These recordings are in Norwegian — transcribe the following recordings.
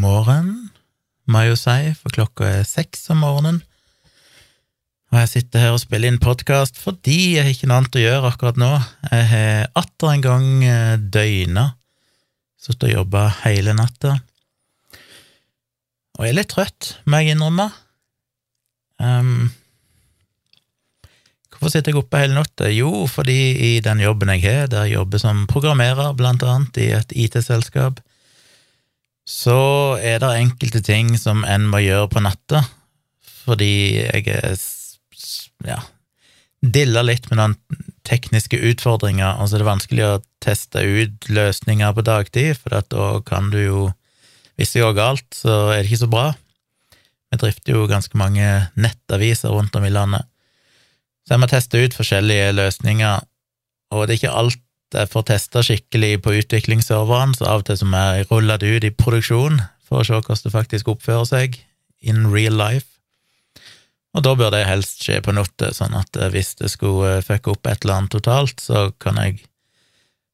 morgen, må jeg jo si, for klokka er seks om morgenen. Og jeg sitter her og spiller inn podkast fordi jeg har ikke noe annet å gjøre akkurat nå. Jeg har atter en gang eh, døgna, sittet og jobba hele natta. Og jeg er litt trøtt, må jeg innrømme. Um, hvorfor sitter jeg oppe hele natta? Jo, fordi i den jobben jeg har, der jeg jobber som programmerer, blant annet, i et IT-selskap, så er det enkelte ting som en må gjøre på natta, fordi jeg er ja, dilla litt med noen tekniske utfordringer, og så er det vanskelig å teste ut løsninger på dagtid, for da kan du jo Hvis det går galt, så er det ikke så bra. Vi drifter jo ganske mange nettaviser rundt om i landet, så jeg må teste ut forskjellige løsninger, og det er ikke alt jeg får testa skikkelig på utviklingsserveren, så av og til så må jeg rulle det ut i produksjon for å se hvordan det faktisk oppfører seg in real life. Og da bør det helst skje på nottet, sånn at eh, hvis det skulle eh, fucke opp et eller annet totalt, så kan jeg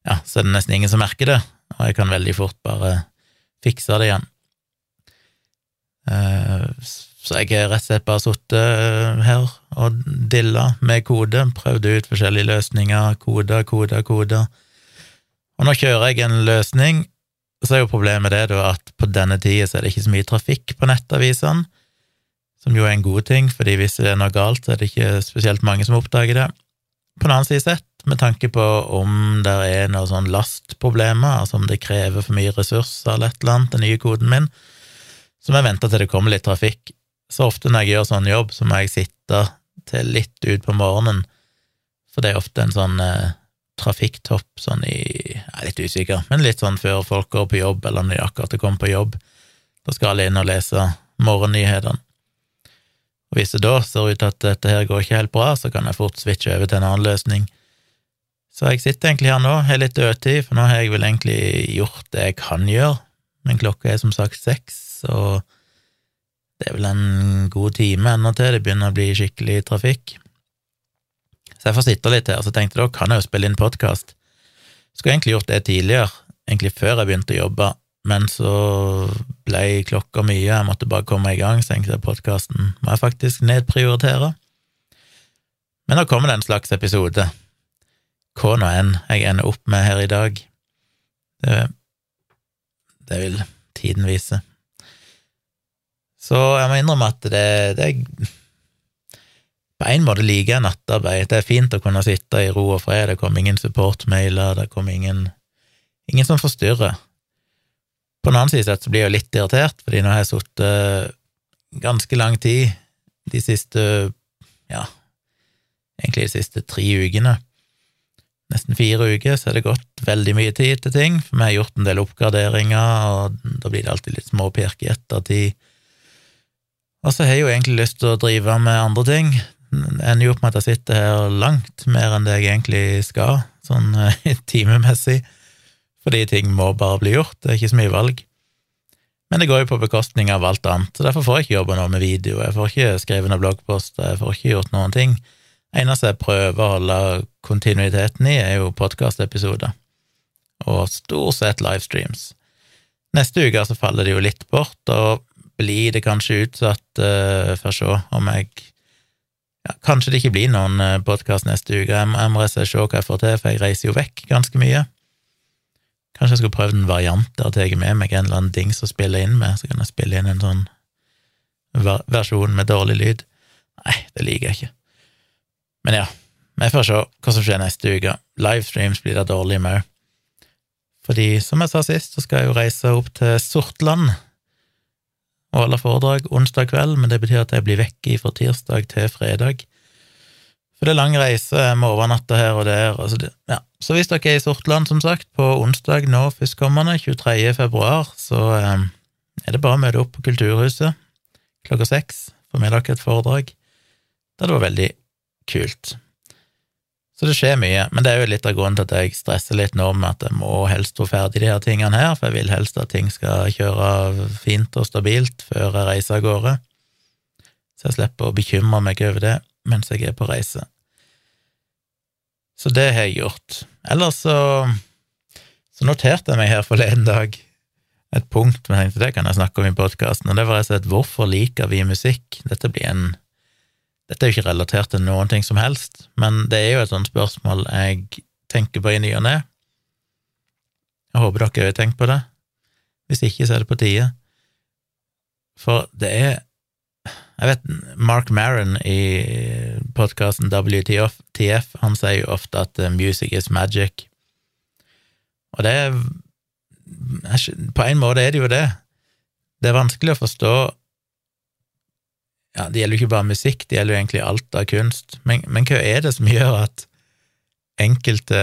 Ja, så er det nesten ingen som merker det, og jeg kan veldig fort bare fikse det igjen. Eh, så jeg har rett og slett bare sittet her og dilla med kode, prøvd ut forskjellige løsninger, koder, koder, koder. Og nå kjører jeg en løsning, så er jo problemet det da at på denne tida så er det ikke så mye trafikk på nettavisene, som jo er en god ting, fordi hvis det er noe galt, så er det ikke spesielt mange som oppdager det. På den annen side sett, med tanke på om det er noen sånn lastproblemer, altså om det krever for mye ressurser eller et eller annet, den nye koden min, så må jeg vente til det kommer litt trafikk. Så ofte når jeg gjør sånn jobb, så må jeg sitte til litt ut på morgenen, for det er ofte en sånn eh, trafikktopp sånn i Jeg er litt usikker, men litt sånn før folk går på jobb, eller når de akkurat har kommet på jobb. Da skal alle inn og lese morgennyhetene. Og hvis det da ser ut at dette her går ikke helt bra, så kan jeg fort switche over til en annen løsning. Så jeg sitter egentlig her nå, har litt dødtid, for nå har jeg vel egentlig gjort det jeg kan gjøre, men klokka er som sagt seks, og det er vel en god time ennå til det begynner å bli skikkelig trafikk. Så jeg får sitte litt her, så tenkte jeg da kan jeg jo spille inn podkast. Skulle egentlig gjort det tidligere, egentlig før jeg begynte å jobbe, men så ble klokka mye, jeg måtte bare komme i gang, så tenkte jeg podkasten må jeg faktisk nedprioritere. Men nå kommer det en slags episode. Hva nå enn jeg ender opp med her i dag, det, det vil tiden vise. Så jeg må innrømme at det, det På en måte liker jeg nattarbeid. Det er fint å kunne sitte i ro og fred, det kommer ingen supportmailer, det kommer ingen, ingen som forstyrrer. På den annen side så blir jeg litt irritert, fordi nå har jeg sittet ganske lang tid de siste ja, egentlig de siste tre ukene. Nesten fire uker, så har det gått veldig mye tid til ting, for vi har gjort en del oppgraderinger, og da blir det alltid litt småpirk i ettertid. Og så har jeg jo egentlig lyst til å drive med andre ting. Det ender jo opp med at jeg sitter her langt mer enn det jeg egentlig skal, sånn timemessig fordi ting må bare bli gjort, det er ikke så mye valg. Men det går jo på bekostning av alt annet, så derfor får jeg ikke jobba noe med video, jeg får ikke skrevet noen bloggpost, jeg får ikke gjort noen ting. Eneste jeg prøver å holde kontinuiteten i, er jo podkastepisoder, og stort sett livestreams. Neste uke så faller det jo litt bort, og blir det kanskje utsatt, uh, for å se om jeg ja, Kanskje det ikke blir noen uh, podkast neste uke, jeg må, jeg må se hva jeg får til, for jeg reiser jo vekk ganske mye. Kanskje jeg skulle prøvd en variant der jeg tar med meg en eller annen dings å spille inn med, så kan jeg spille inn en sånn versjon med dårlig lyd. Nei, det liker jeg ikke. Men ja, vi får se hva som skjer neste uke. Livestreams blir da dårlig med. Fordi, som jeg sa sist, så skal jeg jo reise opp til Sortland og holde foredrag onsdag kveld, men det betyr at jeg blir vekke fra tirsdag til fredag. For det er lang reise, jeg må overnatte her og der. Altså det, ja. Så hvis dere er i Sortland, som sagt, på onsdag nå førstkommende, 23. februar, så eh, er det bare å møte opp på Kulturhuset klokka seks, få med dere et foredrag. Det var veldig kult. Så det skjer mye, men det er jo litt av grunnen til at jeg stresser litt nå med at jeg må helst få ferdig de her tingene her, for jeg vil helst at ting skal kjøre fint og stabilt før jeg reiser av gårde, så jeg slipper å bekymre meg over det mens jeg er på reise. Så det har jeg gjort. Ellers så, så noterte jeg meg her forleden dag et punkt, men jeg tenkte det kan jeg snakke om i podkasten, og det var rett og slett hvorfor liker vi musikk? Dette blir en Dette er jo ikke relatert til noen ting som helst, men det er jo et sånt spørsmål jeg tenker på i ny og ne. Jeg håper dere har tenkt på det. Hvis ikke, så er det på tide. For det er Jeg vet Mark Maron i podkasten WTF, han sier jo ofte at music is magic. Og det er på en måte er det jo det. Det er vanskelig å forstå ja, Det gjelder jo ikke bare musikk, det gjelder jo egentlig alt av kunst, men, men hva er det som gjør at enkelte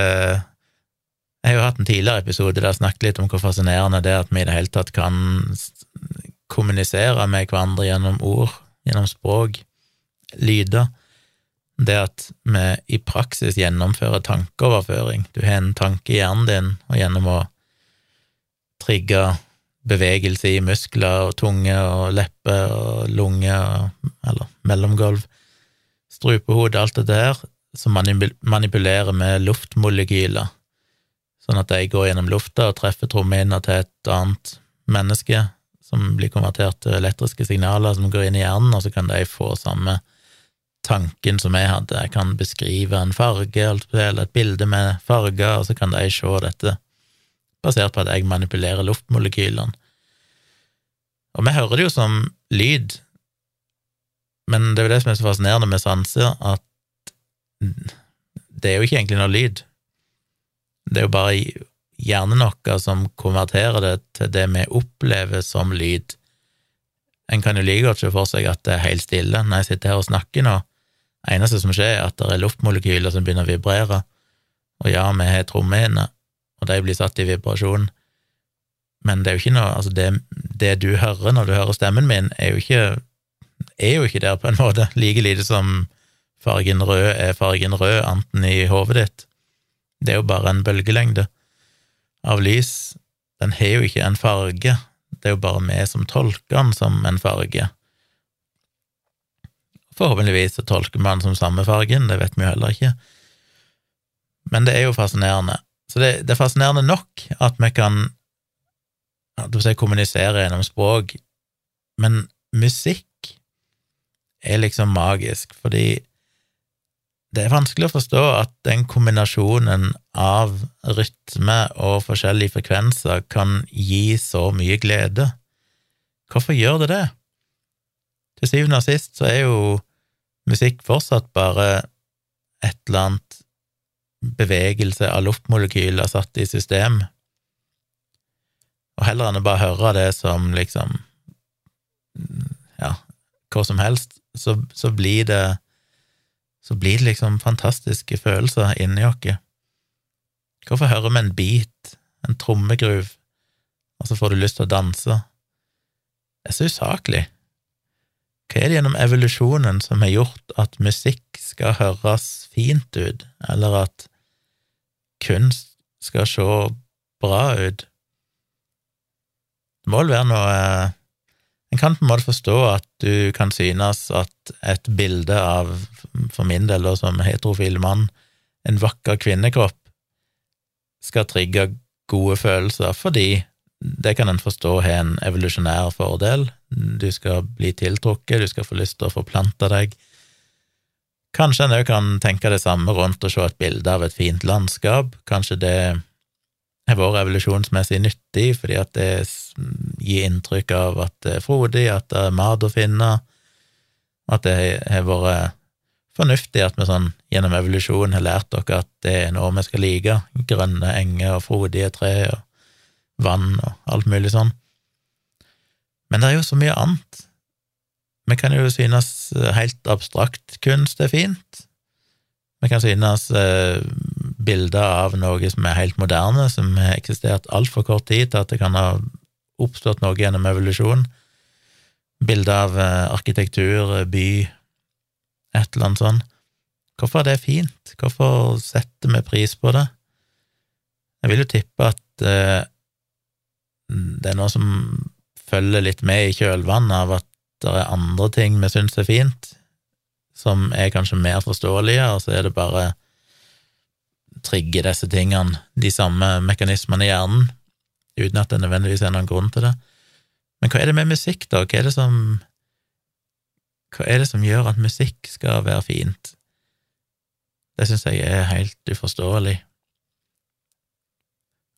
Jeg har jo hatt en tidligere episode der jeg snakket litt om hvor fascinerende det er at vi i det hele tatt kan kommunisere med hverandre gjennom ord, gjennom språk, lyder. Det at vi i praksis gjennomfører tankeoverføring. Du har en tanke i hjernen din, og gjennom å trigge bevegelse i muskler og tunge og lepper og lunge og eller mellomgulv, strupehode, alt dette her, som manipulerer med luftmolekyler, sånn at de går gjennom lufta og treffer trommehinna til et annet menneske, som blir konvertert til elektriske signaler som går inn i hjernen, og så kan de få samme tanken som jeg hadde. Jeg kan beskrive en farge eller et bilde med farger, og så kan de se dette basert på at jeg manipulerer luftmolekylene. Og vi hører det jo som lyd, men det er jo det som er så fascinerende med sanser, at det er jo ikke egentlig noe lyd. Det er jo bare hjernen vår som konverterer det til det vi opplever som lyd. En kan jo like godt se for seg at det er helt stille når jeg sitter her og snakker nå. Det eneste som skjer, er at det er luftmolekyler som begynner å vibrere, og ja, vi har trommehinner, og de blir satt i vibrasjon. Men det er jo ikke noe Altså, det, det, du hører når du hører stemmen min, er jo ikke er jo ikke der, på en måte, like lite som fargen rød er fargen rød, anten i hodet ditt. Det er jo bare en bølgelengde av lys. Den har jo ikke en farge, det er jo bare vi som tolker den som en farge. Forhåpentligvis så tolker man den som samme fargen, det vet vi jo heller ikke. Men det er jo fascinerende. Så det, det er fascinerende nok at vi kan si, kommunisere gjennom språk, men musikk er liksom magisk, fordi det er vanskelig å forstå at den kombinasjonen av rytme og forskjellige frekvenser kan gi så mye glede. Hvorfor gjør det det? Til syvende og sist så er jo musikk fortsatt bare et eller annet bevegelse av luftmolekyler satt i system, og heller enn å bare høre det som liksom ja, hva som helst, så, så blir det så blir det liksom fantastiske følelser inni oss. Hvorfor hører vi en beat, en trommegruv, og så får du lyst til å danse? Det er så usaklig. Hva er det gjennom evolusjonen som har gjort at musikk skal høres fint ut, eller at kunst skal se bra ut. Det må vel være noe eh, En kan på en måte forstå at du kan synes at et bilde av, for min del da, som heterofil mann, en vakker kvinnekropp, skal trigge gode følelser, fordi det kan en forstå har en evolusjonær fordel. Du skal bli tiltrukket, du skal få lyst til å forplante deg Kanskje en òg kan tenke det samme rundt å se et bilde av et fint landskap. Kanskje det har vært evolusjonsmessig nyttig, fordi at det gir inntrykk av at det er frodig, at det er mat å finne, at det har vært fornuftig at vi sånn gjennom evolusjon har lært dere at det er noe vi skal like, grønne enger og frodige tre og vann og alt mulig sånn. Men det er jo så mye annet vi kan jo synes eh, helt abstrakt kunst er fint. Vi kan synes eh, bilder av noe som er helt moderne, som har eksistert altfor kort tid til at det kan ha oppstått noe gjennom evolusjon. Bilder av eh, arkitektur, by, et eller annet sånt. Hvorfor er det fint? Hvorfor setter vi pris på det? Jeg vil jo tippe at det er noe som følger litt med i kjølvannet av at det er andre ting vi syns er fint, som er kanskje mer forståelige, og så er det bare trigger disse tingene, de samme mekanismene i hjernen. uten at det nødvendigvis er noen grunn til det. Men hva er det med musikk, da? Hva er det som Hva er det som gjør at musikk skal være fint? Det syns jeg er helt uforståelig.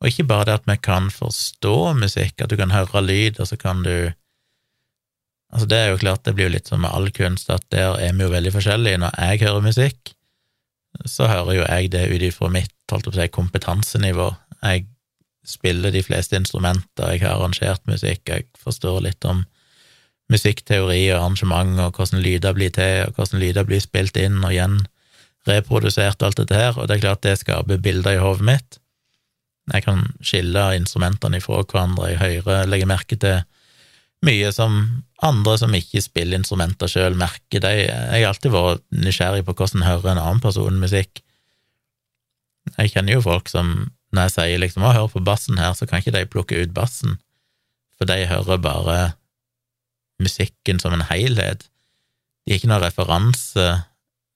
Og ikke bare det at vi kan forstå musikk, at du kan høre lyd, og så kan du Altså, det er jo klart, det blir jo litt som med all kunst, at der er vi jo veldig forskjellige. Når jeg hører musikk, så hører jo jeg det ut ifra mitt holdt å si, kompetansenivå. Jeg spiller de fleste instrumenter, jeg har arrangert musikk, jeg forstår litt om musikkteori og arrangement, og hvordan lyder blir til, og hvordan lyder blir spilt inn og igjen reprodusert, alt dette her, og det er klart det skaper bilder i hodet mitt. Jeg kan skille instrumentene ifra hverandre, jeg hører, legger merke til mye som andre som ikke spiller instrumenter sjøl, merker. De, jeg har alltid vært nysgjerrig på hvordan hører en annen person musikk. Jeg kjenner jo folk som når jeg sier liksom 'å, hør på bassen her', så kan ikke de plukke ut bassen, for de hører bare musikken som en helhet. De har ikke noe referanse,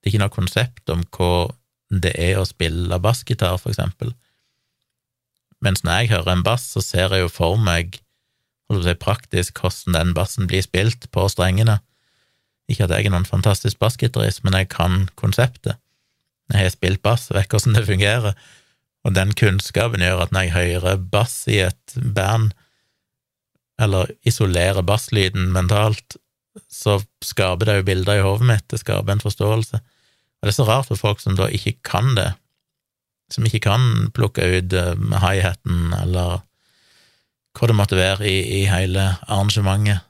det er ikke noe konsept om hva det er å spille bassgitar, for eksempel. Mens når jeg hører en bass, så ser jeg jo for meg holdt sier praktisk hvordan den bassen blir spilt på strengene. Ikke at jeg er noen fantastisk bassgitarist, men jeg kan konseptet. Jeg har spilt bass vet hvordan det fungerer, og den kunnskapen gjør at når jeg hører bass i et band, eller isolerer basslyden mentalt, så skaper det jo bilder i hodet mitt, det skaper en forståelse. Og det er så rart for folk som da ikke kan det, som ikke kan plukke ut uh, high-haten eller hva det måtte være i, i hele arrangementet.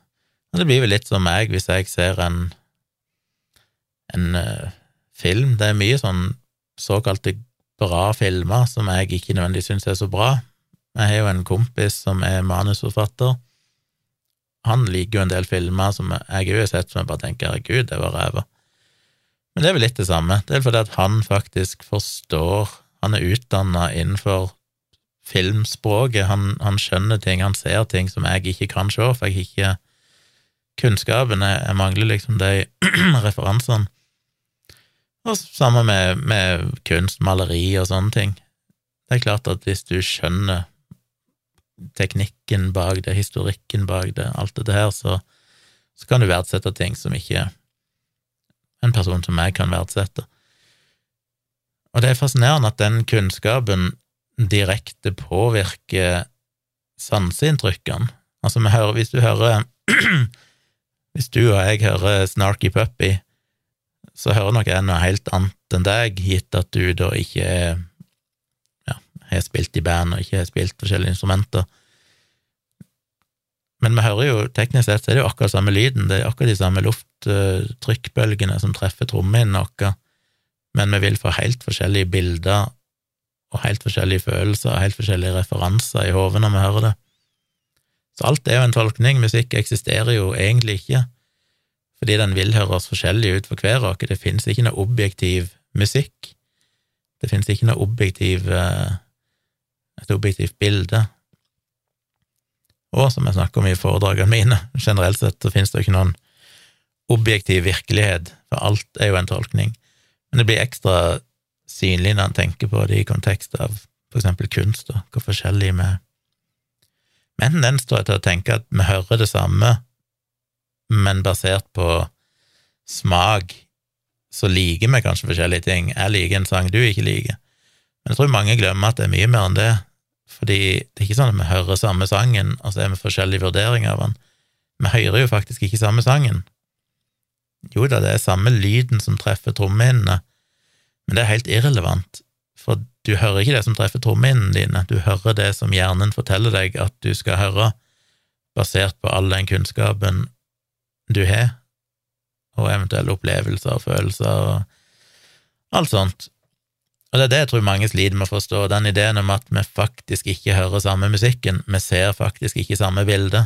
Og det blir vel litt som meg hvis jeg ser en, en uh, film. Det er mye sånn såkalte bra filmer som jeg ikke nødvendigvis syns er så bra. Jeg har jo en kompis som er manusforfatter. Han liker jo en del filmer som jeg òg har sett som jeg bare tenker herregud, det var ræva. Men det er vel litt det samme. Det er fordi at han faktisk forstår Han er utdanna innenfor filmspråket. Han, han, skjønner ting, han ser ting som jeg ikke kan se, for jeg har ikke kunnskapen. Jeg, jeg mangler liksom de referansene. Og sammen med, med kunst, maleri og sånne ting. Det er klart at hvis du skjønner teknikken bak det, historikken bak det, alt dette her, så, så kan du verdsette ting som ikke en person som meg kan verdsette. Og det er fascinerende at den kunnskapen direkte påvirker sanseinntrykkene. Altså, vi hører, hvis du hører Hvis du og jeg hører Snarky Puppy, så hører nok jeg noe helt annet enn deg, gitt at du da ikke ja, har spilt i band og ikke har spilt forskjellige instrumenter. Men vi hører jo, teknisk sett så er det jo akkurat samme lyden, det er akkurat de samme lufttrykkbølgene som treffer trommehinnen vår, men vi vil få helt forskjellige bilder og helt forskjellige følelser og helt forskjellige referanser i hodet når vi hører det. Så alt er jo en tolkning, musikk eksisterer jo egentlig ikke, fordi den vil høres forskjellig ut for hver oss. Det finnes ikke noe objektiv musikk. Det finnes ikke noe objektiv eh, et objektivt bilde og som jeg snakker om i foredragene mine, generelt sett så finnes det jo ikke noen objektiv virkelighet, for alt er jo en tolkning, men det blir ekstra synlig når en tenker på det i kontekst av for eksempel kunst, og hvor forskjellig vi er. Med en tendens til å tenke at vi hører det samme, men basert på smak, så liker vi kanskje forskjellige ting. Jeg liker en sang du ikke liker, men jeg tror mange glemmer at det er mye mer enn det. Fordi det er ikke sånn at vi hører samme sangen, og så er vi forskjellige vurderinger av den. Vi hører jo faktisk ikke samme sangen. Jo da, det er samme lyden som treffer trommehinnene, men det er helt irrelevant, for du hører ikke det som treffer trommehinnene dine, du hører det som hjernen forteller deg at du skal høre, basert på all den kunnskapen du har, og eventuelle opplevelser og følelser og alt sånt. Og det er det jeg tror mange sliter med å forstå, den ideen om at vi faktisk ikke hører samme musikken, vi ser faktisk ikke samme bilde.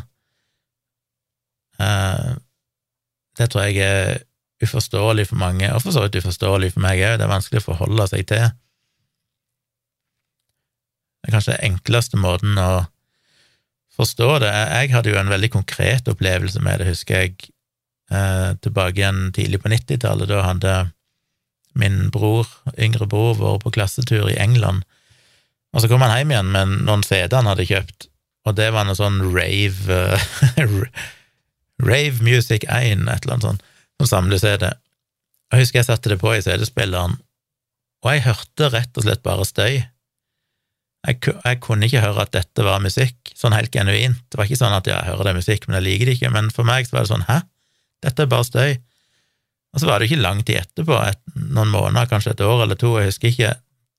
Uh, det tror jeg er uforståelig for mange, og for så vidt uforståelig for meg òg, det er vanskelig å forholde seg til. Det er kanskje den enkleste måten å forstå det. Jeg hadde jo en veldig konkret opplevelse med det, husker jeg, uh, tilbake igjen tidlig på 90-tallet. Da hadde min bror, yngre bror, vært på klassetur i England, og så kom han hjem igjen med noen CD han hadde kjøpt, og det var noe sånn rave Rave Music 1, et eller annet sånt, som samle-CD. Jeg husker jeg satte det på i CD-spilleren, og jeg hørte rett og slett bare støy. Jeg, jeg, kunne ikke høre at dette var musikk, sånn helt genuint. Det var ikke sånn at jeg hører det er musikk, men jeg liker det ikke. Men for meg så var det sånn hæ, dette er bare støy. Og så var det ikke lang tid etterpå, et, noen måneder, kanskje et år eller to, jeg husker ikke,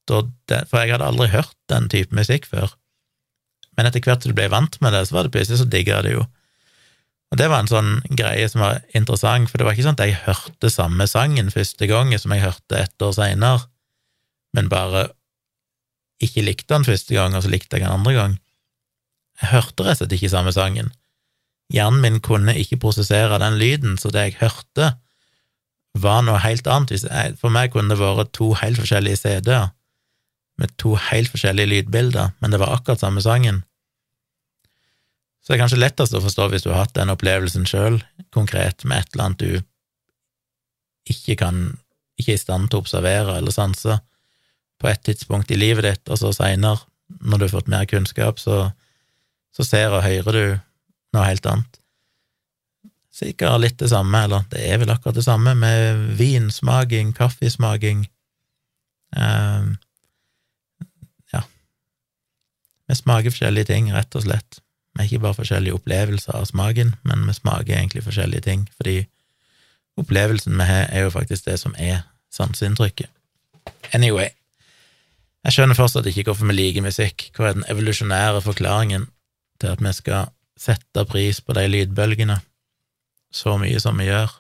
det, for jeg hadde aldri hørt den type musikk før. Men etter hvert som du ble vant med det, så var det plutselig så digga det jo. Og det var en sånn greie som var interessant, for det var ikke sånn at jeg hørte samme sangen første gang som jeg hørte ett år seinere, men bare ikke likte den første gang, og så likte jeg den andre gang. Jeg hørte rett og slett ikke samme sangen. Hjernen min kunne ikke prosessere den lyden, så det jeg hørte, var noe helt annet. For meg kunne det vært to helt forskjellige CD-er med to helt forskjellige lydbilder, men det var akkurat samme sangen. Så det er kanskje lettest å forstå hvis du har hatt den opplevelsen sjøl, konkret, med et eller annet du ikke kan, ikke er i stand til å observere eller sanse på et tidspunkt i livet ditt, og så seinere, når du har fått mer kunnskap, så, så ser og hører du noe helt annet. Sikkert litt det samme, eller det er vel akkurat det samme, med vinsmaking, kaffesmaking eh, Ja. Vi smaker forskjellige ting, rett og slett. Vi har ikke bare forskjellige opplevelser av smaken, men vi smaker egentlig forskjellige ting, fordi opplevelsen vi har, er jo faktisk det som er sanseinntrykket. Anyway, jeg skjønner fortsatt ikke hvorfor vi liker musikk. Hva er den evolusjonære forklaringen til at vi skal sette pris på de lydbølgene? så mye som vi gjør,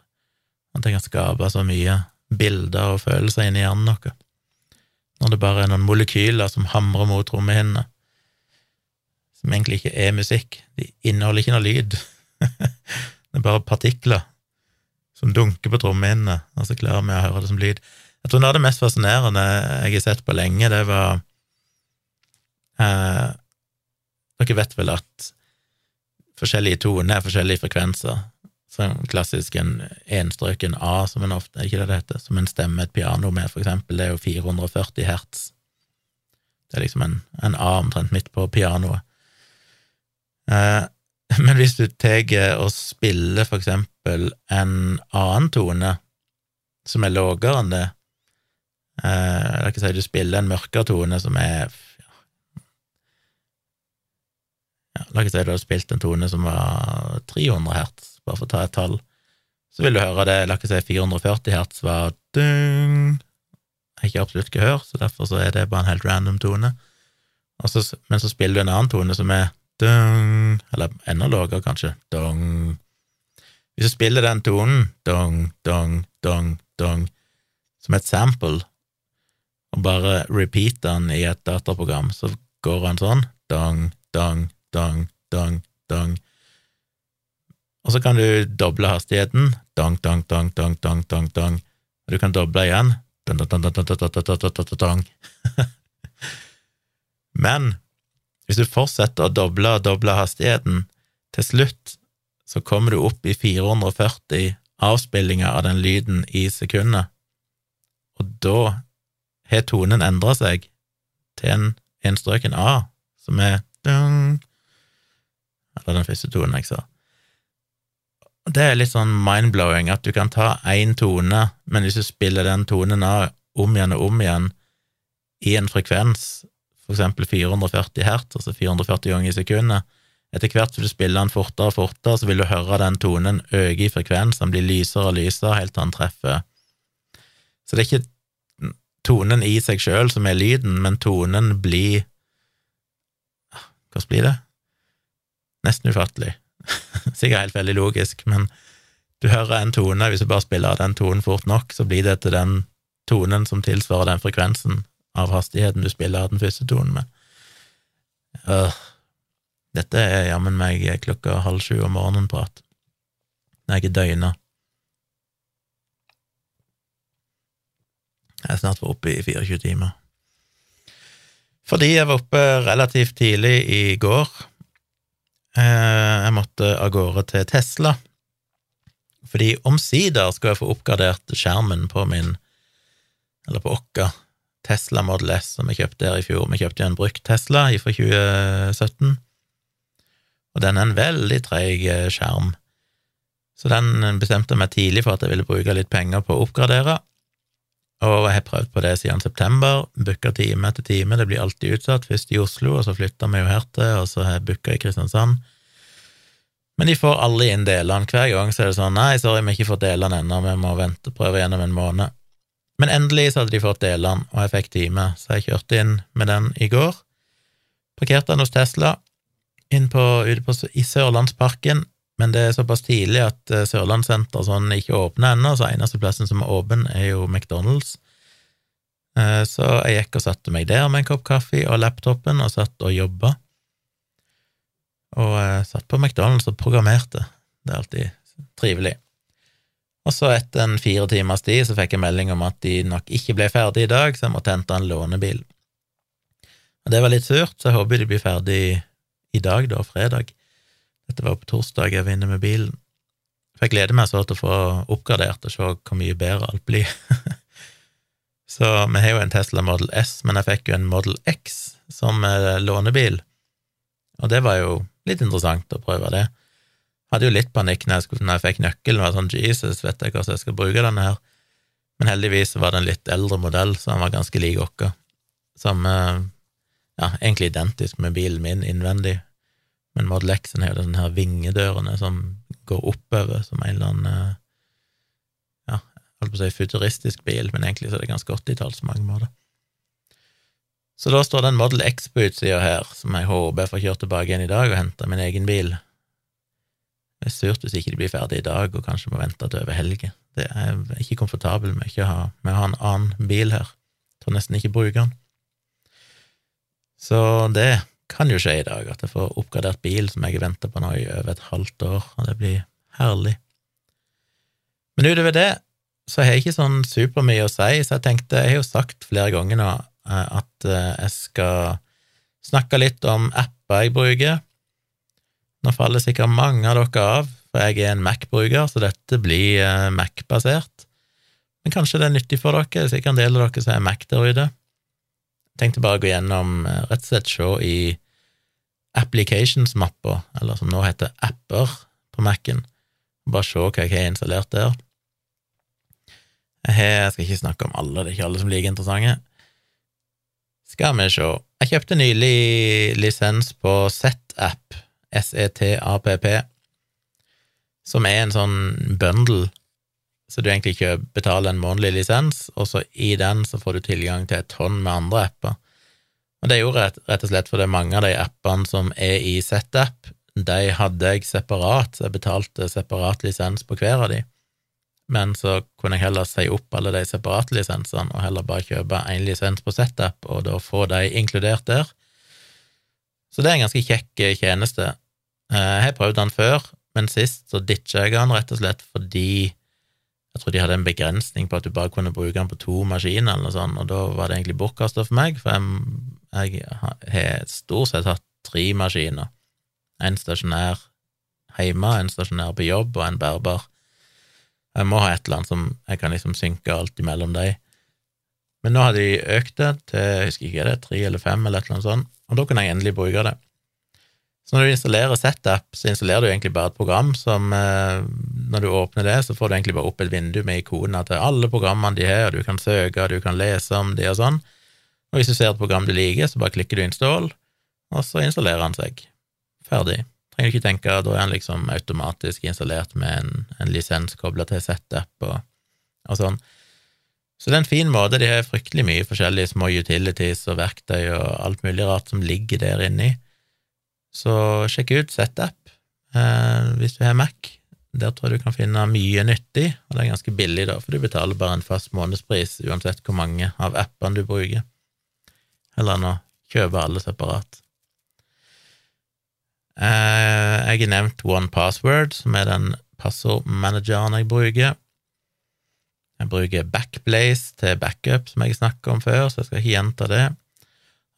at det kan skape så mye bilder og følelser inni hjernen vår, når det bare er noen molekyler som hamrer mot trommehinnene, som egentlig ikke er musikk, de inneholder ikke noe lyd, det er bare partikler som dunker på trommehinnene, og så klarer vi å høre det som lyd. Jeg tror noe av det mest fascinerende jeg har sett på lenge, det var eh, Dere vet vel at forskjellige toner er forskjellige frekvenser, Som klassisk en enstrøken A, som en ofte ikke det det heter, som en stemme et piano med, for eksempel, det er jo 440 hertz. Det er liksom en, en A omtrent midt på pianoet. Eh, men hvis du tar og spiller for eksempel en annen tone som er lavere enn det, eh, la oss si du spiller en mørkere tone som er ja, La oss si du har spilt en tone som var 300 hertz, bare for å ta et tall, så vil du høre det, la oss si 440 hertz var dung, jeg har ikke absolutt gehør, så derfor så er det bare en helt random tone, så, men så spiller du en annen tone som er dung, eller enda lavere, kanskje, dong. Hvis du spiller den tonen, dong, dong, dong, dong, som et sample, og bare repeat den i et dataprogram, så går den sånn, dong, dong, dong, dong, dong, og så kan du doble hastigheten, dong, dong, dong, dong, dong, dong, dong. Og du kan doble igjen, dong, dong, dong, dong, dong, dong, dong. Men hvis du fortsetter å doble og doble hastigheten, til slutt så kommer du opp i 440 avspillinger av den lyden i sekundet, og da har tonen endra seg til en enstrøken A, som er dung, eller den første tonen jeg sa. Det er litt sånn mind-blowing at du kan ta én tone, men hvis du spiller den tonen av om igjen og om igjen i en frekvens, for eksempel 440 hertz, altså 440 ganger i sekundet, etter hvert som du spiller den fortere og fortere, så vil du høre den tonen øke i frekvens, den blir lysere og lysere helt til den treffer. Så det er ikke tonen i seg sjøl som er lyden, men tonen blir Hvordan blir det? Nesten ufattelig. Sikkert helt veldig logisk, men du hører en tone, hvis du bare spiller den tonen fort nok, så blir det til den tonen som tilsvarer den frekvensen av hastigheten du spiller den første tonen med. Uh, dette er jammen meg klokka halv sju om morgenen-prat, når jeg er døgna. Jeg er snart oppe i 24 timer. Fordi jeg var oppe relativt tidlig i går, Eh, jeg måtte av gårde til Tesla, fordi omsider skal jeg få oppgradert skjermen på min, eller på Okka, Tesla Model S som vi kjøpte der i fjor. Vi kjøpte jo en brukt Tesla fra 2017, og den er en veldig treig eh, skjerm. Så den bestemte meg tidlig for at jeg ville bruke litt penger på å oppgradere, og jeg har prøvd på det siden september, booka time etter time, det blir alltid utsatt, først i Oslo, og så flytta vi jo her til, og så har jeg booka i Kristiansand. Men de får alle inn delene. Hver gang så er det sånn nei, sorry, vi har ikke fått delene ennå, vi må vente, prøve gjennom en måned. Men endelig så hadde de fått delene, og jeg fikk time, så jeg kjørte inn med den i går. Parkerte den hos Tesla, inn på, ute på, i Sørlandsparken, men det er såpass tidlig at eh, Sørlandssenter sånn ikke åpner ennå, så eneste plassen som er åpen, er jo McDonald's. Eh, så jeg gikk og satte meg der med en kopp kaffe og laptopen og satt og jobba. Og eh, satt på McDonald's og programmerte. Det er alltid trivelig. Og så etter en fire timers tid så fikk jeg melding om at de nok ikke ble ferdig i dag, så jeg måtte hente en lånebil. Og det var litt surt, så jeg håper de blir ferdig i dag, da, fredag. Dette var på torsdag jeg var inne med bilen. For jeg gleder meg så til å få oppgradert og se hvor mye bedre alt blir. så vi har jo en Tesla Model S, men jeg fikk jo en Model X som lånebil, og det var jo litt interessant å prøve det. Hadde jo litt panikk når jeg, skulle, når jeg fikk nøkkelen, var sånn Jesus, vet jeg hvordan jeg skal bruke denne her? Men heldigvis var det en litt eldre modell, så han var ganske lik vår. Samme ja, egentlig identisk med bilen min innvendig, men Model X-en har jo denne her vingedørene som går oppover, som en eller annen ja, ja, holdt på å si futuristisk bil, men egentlig så er det ganske 80-talls på mange måter. Så da står det en Model X på utsida her, som jeg håper jeg får kjørt tilbake igjen i dag og hente min egen bil. Det er surt hvis ikke de blir ferdig i dag og kanskje må vente til over helgen. Det er ikke komfortabel med, ikke ha, med å ha en annen bil her. Jeg tror nesten ikke bruker den. Så det kan jo skje i dag, at jeg får oppgradert bil som jeg har venta på nå i over et halvt år, og det blir herlig. Men utover det så har jeg ikke sånn supermye å si, så jeg tenkte Jeg har jo sagt flere ganger nå eh, at eh, jeg skal snakke litt om apper jeg bruker. Nå faller sikkert mange av dere av, for jeg er en Mac-bruker, så dette blir eh, Mac-basert. Men kanskje det er nyttig for dere, det er sikkert en del av dere som er Mac der ute tenkte bare å gå gjennom, eh, rett og slett se i applications-mappa, eller som nå heter apper, på Mac-en, bare se hva jeg har installert der. Jeg, jeg skal ikke snakke om alle, det er ikke alle som liker interessante. Skal vi se. Jeg kjøpte nylig lisens på Z-app, S-E-T-A-P-P, som er en sånn bundle så du egentlig ikke betaler en månedlig lisens, og så i den så får du tilgang til et tonn med andre apper. Og det er jo rett, og slett fordi mange av de appene som er i ZApp, de hadde jeg separat, så jeg betalte separat lisens på hver av de. Men så kunne jeg heller si opp alle de separate lisensene, og heller bare kjøpe én lisens på ZApp, og da få de inkludert der. Så det er en ganske kjekk tjeneste. Eh, jeg har prøvd den før, men sist så ditcha jeg den rett og slett fordi jeg tror de hadde en begrensning på at du bare kunne bruke den på to maskiner, eller noe sånt, og da var det egentlig bortkasta for meg, for jeg, har stort sett hatt tre maskiner. En stasjonær hjemme, en stasjonær på jobb og en bærbar. Jeg må ha et eller annet som jeg kan liksom synke alt imellom dem. Men nå har de økt det til jeg husker ikke det, tre eller fem, eller et eller annet sånt, og da kan jeg endelig bruke det. Så når du installerer Setup, så installerer du egentlig bare et program som eh, Når du åpner det, så får du egentlig bare opp et vindu med ikoner til alle programmene de har, og du kan søke, du kan lese om de og sånn. Og hvis du ser et program du liker, så bare klikker du 'install', og så installerer han seg. Ferdig. Trenger du ikke tenke, da er han liksom automatisk installert med en, en lisens kobla til Setup og, og sånn. Så det er en fin måte. De har fryktelig mye forskjellige små utilities og verktøy og alt mulig rart som ligger der inni. Så sjekk ut ZApp eh, hvis du har Mac. Der tror jeg du kan finne mye nyttig, og det er ganske billig, da, for du betaler bare en fast månedspris uansett hvor mange av appene du bruker, heller enn å kjøpe alle separat. Eh, jeg har nevnt One Password, som er den passordmanageren jeg bruker. Jeg bruker Backblaze til backup, som jeg snakket om før, så jeg skal ikke gjenta det.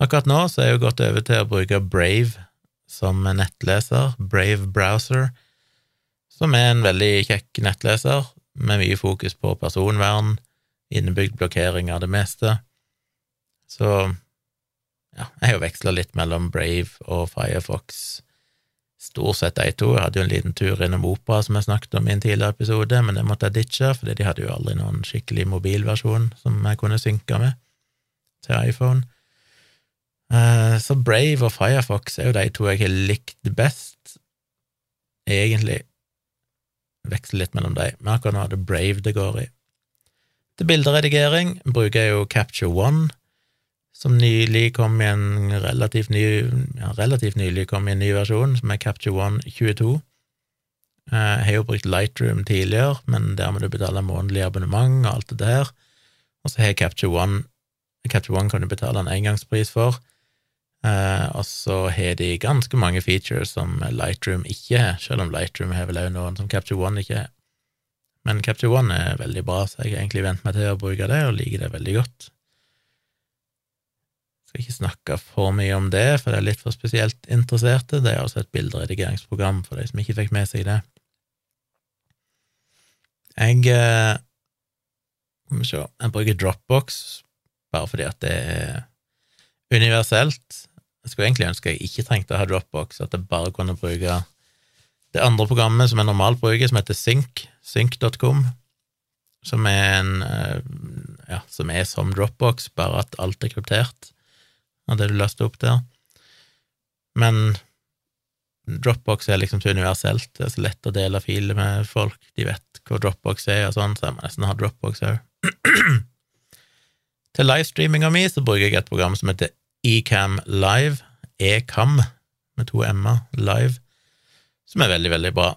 Akkurat nå så er jeg jo gått over til å bruke Brave som nettleser, Brave Browser, som er en veldig kjekk nettleser med mye fokus på personvern, innebygd blokkering av det meste. Så ja, jeg har jo veksla litt mellom Brave og Firefox Stort sett de to. Jeg hadde jo en liten tur innom Opera, som jeg snakket om i en tidligere episode, men det måtte jeg ditche, fordi de hadde jo aldri noen skikkelig mobilversjon som jeg kunne synke med til iPhone. Eh, så Brave og Firefox er jo de to jeg har likt best, egentlig. Veksler litt mellom dem, men akkurat nå er det Brave det går i. Til bilderedigering bruker jeg jo Capture One, som nylig kom i en relativt ny ja, relativt nylig kom i en ny versjon, som er Capture One 22. Eh, jeg har jo brukt Lightroom tidligere, men der må du betale månedlig abonnement og alt det der. Og så har jeg Capture One Capture One kan du betale en engangspris for. Eh, og så har de ganske mange features som Lightroom ikke har, selv om Lightroom har vel òg noen som Capture One ikke har. Men Capture One er veldig bra, så jeg har egentlig vent meg til å bruke det, og liker det veldig godt. Skal ikke snakke for mye om det, for det er litt for spesielt interesserte. Det er også et bilderedigeringsprogram for de som ikke fikk med seg det. Jeg eh, Skal se Jeg bruker Dropbox bare fordi at det er universelt. Jeg skulle egentlig ønske jeg ikke trengte å ha Dropbox, at jeg bare kunne bruke det andre programmet som jeg normalt bruker, som heter Sync, sync.com, som er en eh, ja, som er som Dropbox, bare at alt er kryptert av det du laster opp der. Men Dropbox er liksom så universelt, det er så lett å dele filer med folk, de vet hva Dropbox er og sånn, så jeg må nesten ha Dropbox òg. Til livestreaminga mi så bruker jeg et program som heter Ecam Live, Ecam med to m-er, live, som er veldig, veldig bra.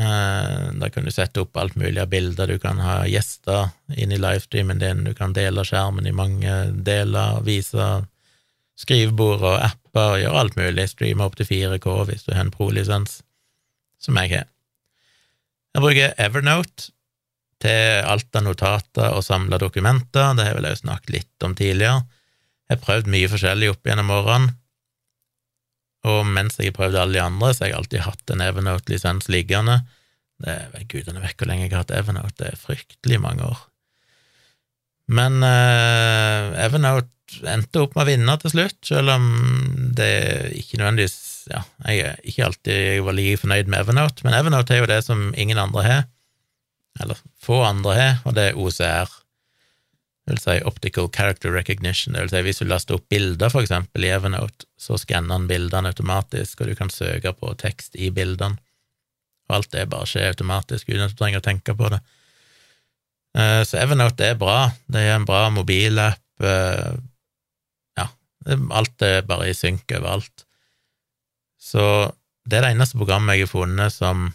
Eh, da kan du sette opp alt mulig av bilder, du kan ha gjester inn i livestreamen din, du kan dele skjermen i mange deler, vise skrivebord og apper, gjøre alt mulig, streame opp til 4K hvis du har en pro-lisens, som jeg har. Jeg bruker Evernote til alt av notater og samla dokumenter, det har jeg vel også snakket litt om tidligere. Jeg har prøvd mye forskjellig opp gjennom årene, og mens jeg har prøvd alle de andre, så har jeg alltid hatt en Evernote-lisens liggende. Det er gudene vet hvor lenge jeg har hatt Evernote, det er fryktelig mange år. Men uh, Evernote endte opp med å vinne til slutt, selv om det ikke nødvendigvis ja, Jeg er ikke alltid jeg var like fornøyd med Evernote, men Evernote er jo det som ingen andre har, eller få andre har, og det er OCR. Det vil si Optical Character Recognition. Det vil si hvis du laster opp bilder, for eksempel, i Evernote, så skanner han bildene automatisk, og du kan søke på tekst i bildene. Og alt det bare skjer automatisk uten at du trenger å tenke på det. Eh, så Evernote er bra. Det er en bra mobilapp. ja, Alt er bare i synk overalt. Så det er det eneste programmet jeg har funnet som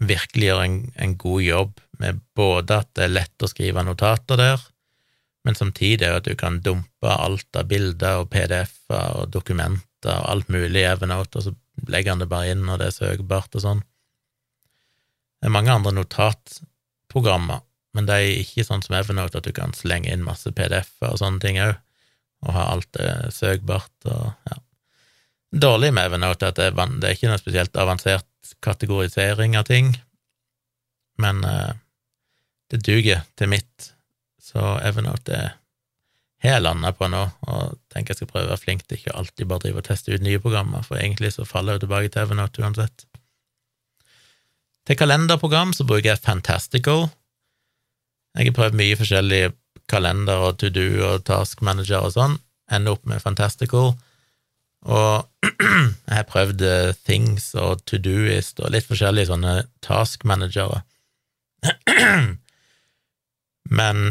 virkelig gjør en, en, god jobb med både at det er lett å skrive notater der, men samtidig at du kan dumpe alt av bilder og PDF-er og dokumenter og alt mulig i Evernote, og så legger han det bare inn når det er søkbart og sånn. Det er mange andre notatprogrammer, men det er ikke sånn som Evernote at du kan slenge inn masse PDF-er og sånne ting òg og ha alt det søkbart og ja. Dårlig med Evernote at det er, det er ikke noe spesielt avansert kategorisering av ting, men uh, det duger til mitt, så Evernote er har jeg landa på nå, og tenker jeg skal prøve å være flink til ikke alltid bare drive og teste ut nye programmer, for egentlig så faller jeg jo tilbake til Evernote uansett. Til kalenderprogram så bruker jeg Fantastical. Jeg har prøvd mye forskjellige kalender og to do og task manager og sånn, ender opp med Fantastical. Og jeg har prøvd eh, Things og To Doist og litt forskjellige sånne task managere. Men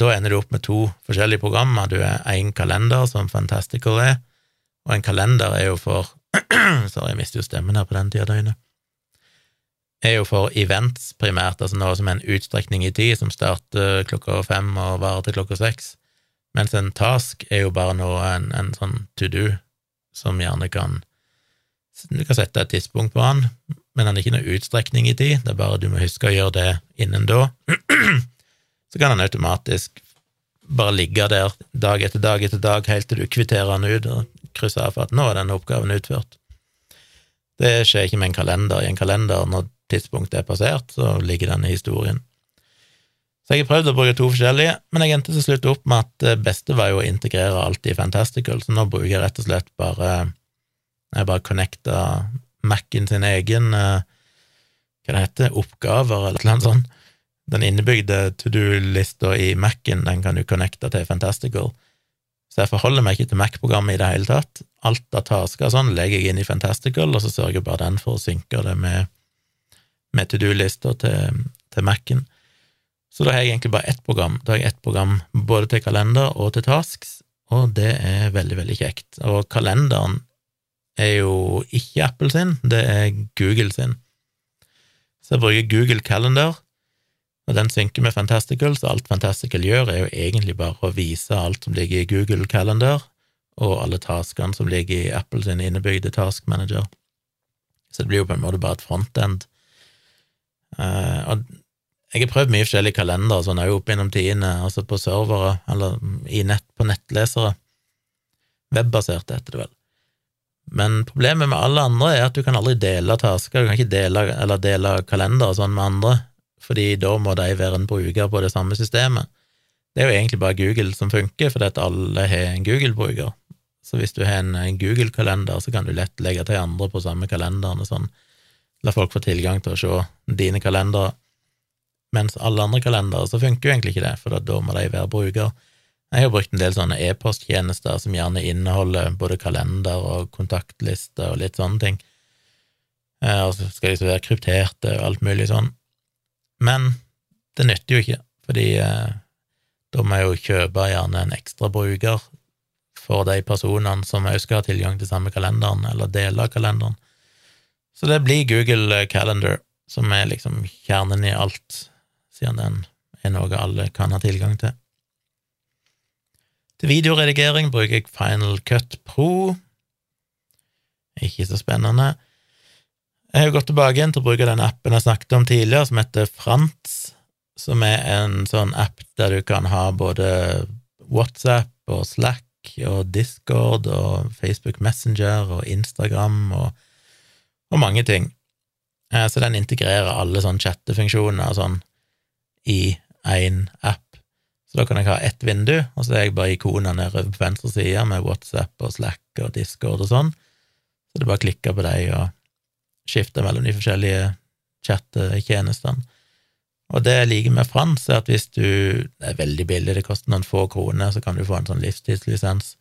da ender du opp med to forskjellige programmer. Du er én kalender, som Fantastical er, og en kalender er jo for Sorry, jeg mister jo stemmen her på den tida av døgnet er jo for events primært, altså noe som er en utstrekning i tid, som starter klokka fem og varer til klokka seks, mens en task er jo bare noe, en, en sånn to do, som gjerne kan Du kan sette et tidspunkt på den, men den er ikke noe utstrekning i tid, det er bare du må huske å gjøre det innen da. Så kan den automatisk bare ligge der dag etter dag etter dag helt til du kvitterer den ut og krysser av for at nå er denne oppgaven utført. Det skjer ikke med en kalender. I en kalender, når tidspunktet er passert, så ligger den i historien. Så jeg har prøvd å bruke to forskjellige, men jeg endte til slutt opp med at det beste var jo å integrere alt i Fantastical, så nå bruker jeg rett og slett bare Jeg bare connecta Mac-en sin egen eh, hva det heter, oppgaver, eller noe sånt. Den innebygde to do-lista i Mac-en den kan du connecte til Fantastical. Så jeg forholder meg ikke til Mac-programmet i det hele tatt. Alt av tasker sånn legger jeg inn i Fantastical, og så sørger jeg bare den for å synke det med, med to do-lista til, til Mac-en. Så da har jeg egentlig bare ett program. Da har jeg ett program både til kalender og til tasks, og det er veldig, veldig kjekt. Og kalenderen er jo ikke Apple sin, det er Google sin. Så jeg bruker Google Calendar, og den synker med Fantastical, så alt Fantastical gjør, er jo egentlig bare å vise alt som ligger i Google Calendar, og alle taskene som ligger i Apple sin innebygde task manager. Så det blir jo på en måte bare et frontend. Uh, og jeg har prøvd mye forskjellige kalendere, sånn òg opp gjennom tidene, altså på servere, eller nett, på nettlesere. Webbasert heter det vel. Men problemet med alle andre er at du kan aldri dele tasker, du kan ikke dele, eller dele kalendere sånn med andre, fordi da må de være en bruker på det samme systemet. Det er jo egentlig bare Google som funker, fordi at alle har en Google-bruker. Så hvis du har en Google-kalender, så kan du lett legge til andre på samme kalenderen og sånn. La folk få tilgang til å se dine kalendere mens alle andre kalendere så funker jo egentlig ikke det, for da må de være bruker. Jeg har brukt en del sånne e-posttjenester som gjerne inneholder både kalender og kontaktlister og litt sånne ting. Eh, og så skal de så være krypterte og alt mulig sånn. Men det nytter jo ikke, fordi eh, da må jeg jo kjøpe gjerne en ekstra bruker for de personene som òg skal ha tilgang til samme kalenderen, eller deler av kalenderen. Så det blir Google Calendar, som er liksom kjernen i alt siden den er noe alle kan ha tilgang til. Til videoredigering bruker jeg Final Cut Pro. Ikke så spennende. Jeg har gått tilbake igjen til å bruke den appen jeg snakket om tidligere, som heter Frants, som er en sånn app der du kan ha både WhatsApp og Slack og Discord og Facebook Messenger og Instagram og, og mange ting. Eh, så den integrerer alle sånne chattefunksjoner og sånn i én app. Så da kan jeg ha ett vindu, og så er jeg bare ikonene nede på venstre side med WhatsApp og Slack og Discord og sånn. Så det er bare å klikke på dem og skifte mellom de forskjellige chattetjenestene. Og det jeg liker med Frans, er at hvis du Det er veldig billig, det koster noen få kroner, så kan du få en sånn livstidslisens.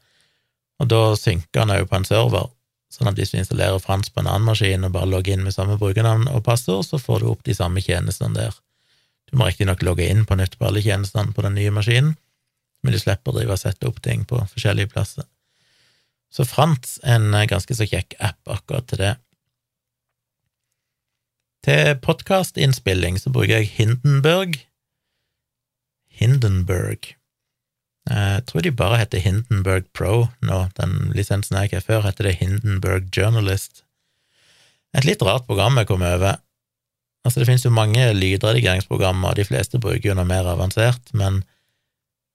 Og da synker han òg på en server, sånn at hvis du installerer Frans på en annen maskin og bare logger inn med samme brukernavn og passord, så får du opp de samme tjenestene der. Du må riktignok logge inn på nytt på alle tjenestene på den nye maskinen, men du slipper å drive og sette opp ting på forskjellige plasser. Så Frans er en ganske så kjekk app akkurat til det. Til podkastinnspilling så bruker jeg Hindenburg. Hindenburg. Jeg tror de bare heter Hindenburg Pro nå. Den lisensen jeg ikke har før, heter det Hindenburg Journalist. Et litt rart program jeg kom over. Altså, det finnes jo mange lydredigeringsprogrammer, de fleste bruker jo noe mer avansert, men,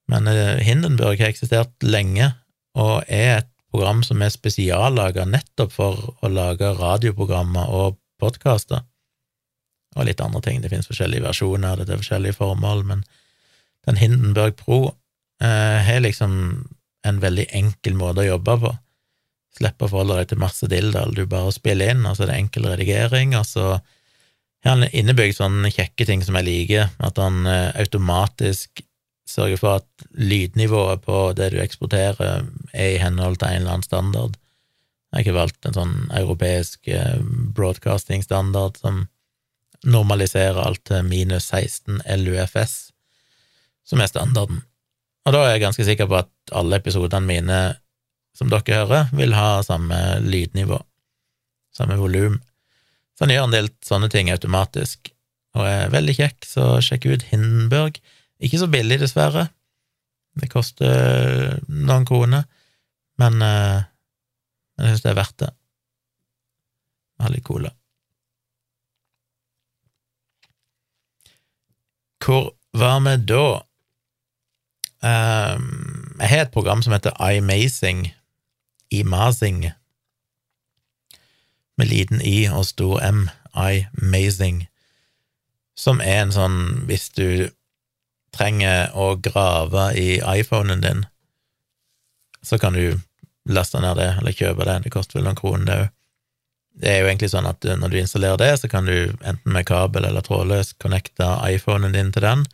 men eh, Hindenburg har eksistert lenge, og er et program som er spesiallaga nettopp for å lage radioprogrammer og podkaster, og litt andre ting. Det finnes forskjellige versjoner det til forskjellige formål, men den Hindenburg Pro eh, har liksom en veldig enkel måte å jobbe på. Slippe å forholde deg til masse dilldall, du bare spiller inn, og så er det enkel redigering, og så han har innebygd sånne kjekke ting som jeg liker, at han eh, automatisk sørger for at lydnivået på det du eksporterer, er i henhold til en eller annen standard. Jeg har ikke valgt en sånn europeisk eh, broadcasting-standard som normaliserer alt til minus 16 LUFS, som er standarden. Og da er jeg ganske sikker på at alle episodene mine som dere hører, vil ha samme lydnivå, samme volum. Så han gjør en del sånne ting automatisk, og er veldig kjekk, så sjekk ut Hindenburg. Ikke så billig, dessverre. Det koster noen kroner, men, uh, jeg syns det er verdt det. Veldig litt. Hvor var vi da? Um, jeg har et program som heter iMazing. Imazing med liten i og stor M, iMazing, som er en sånn hvis du trenger å grave i iPhonen din, så kan du laste ned det, eller kjøpe det. Det koster vel noen kroner, det òg. Det er jo egentlig sånn at når du installerer det, så kan du enten med kabel eller trådløs connecte iPhonen din til den,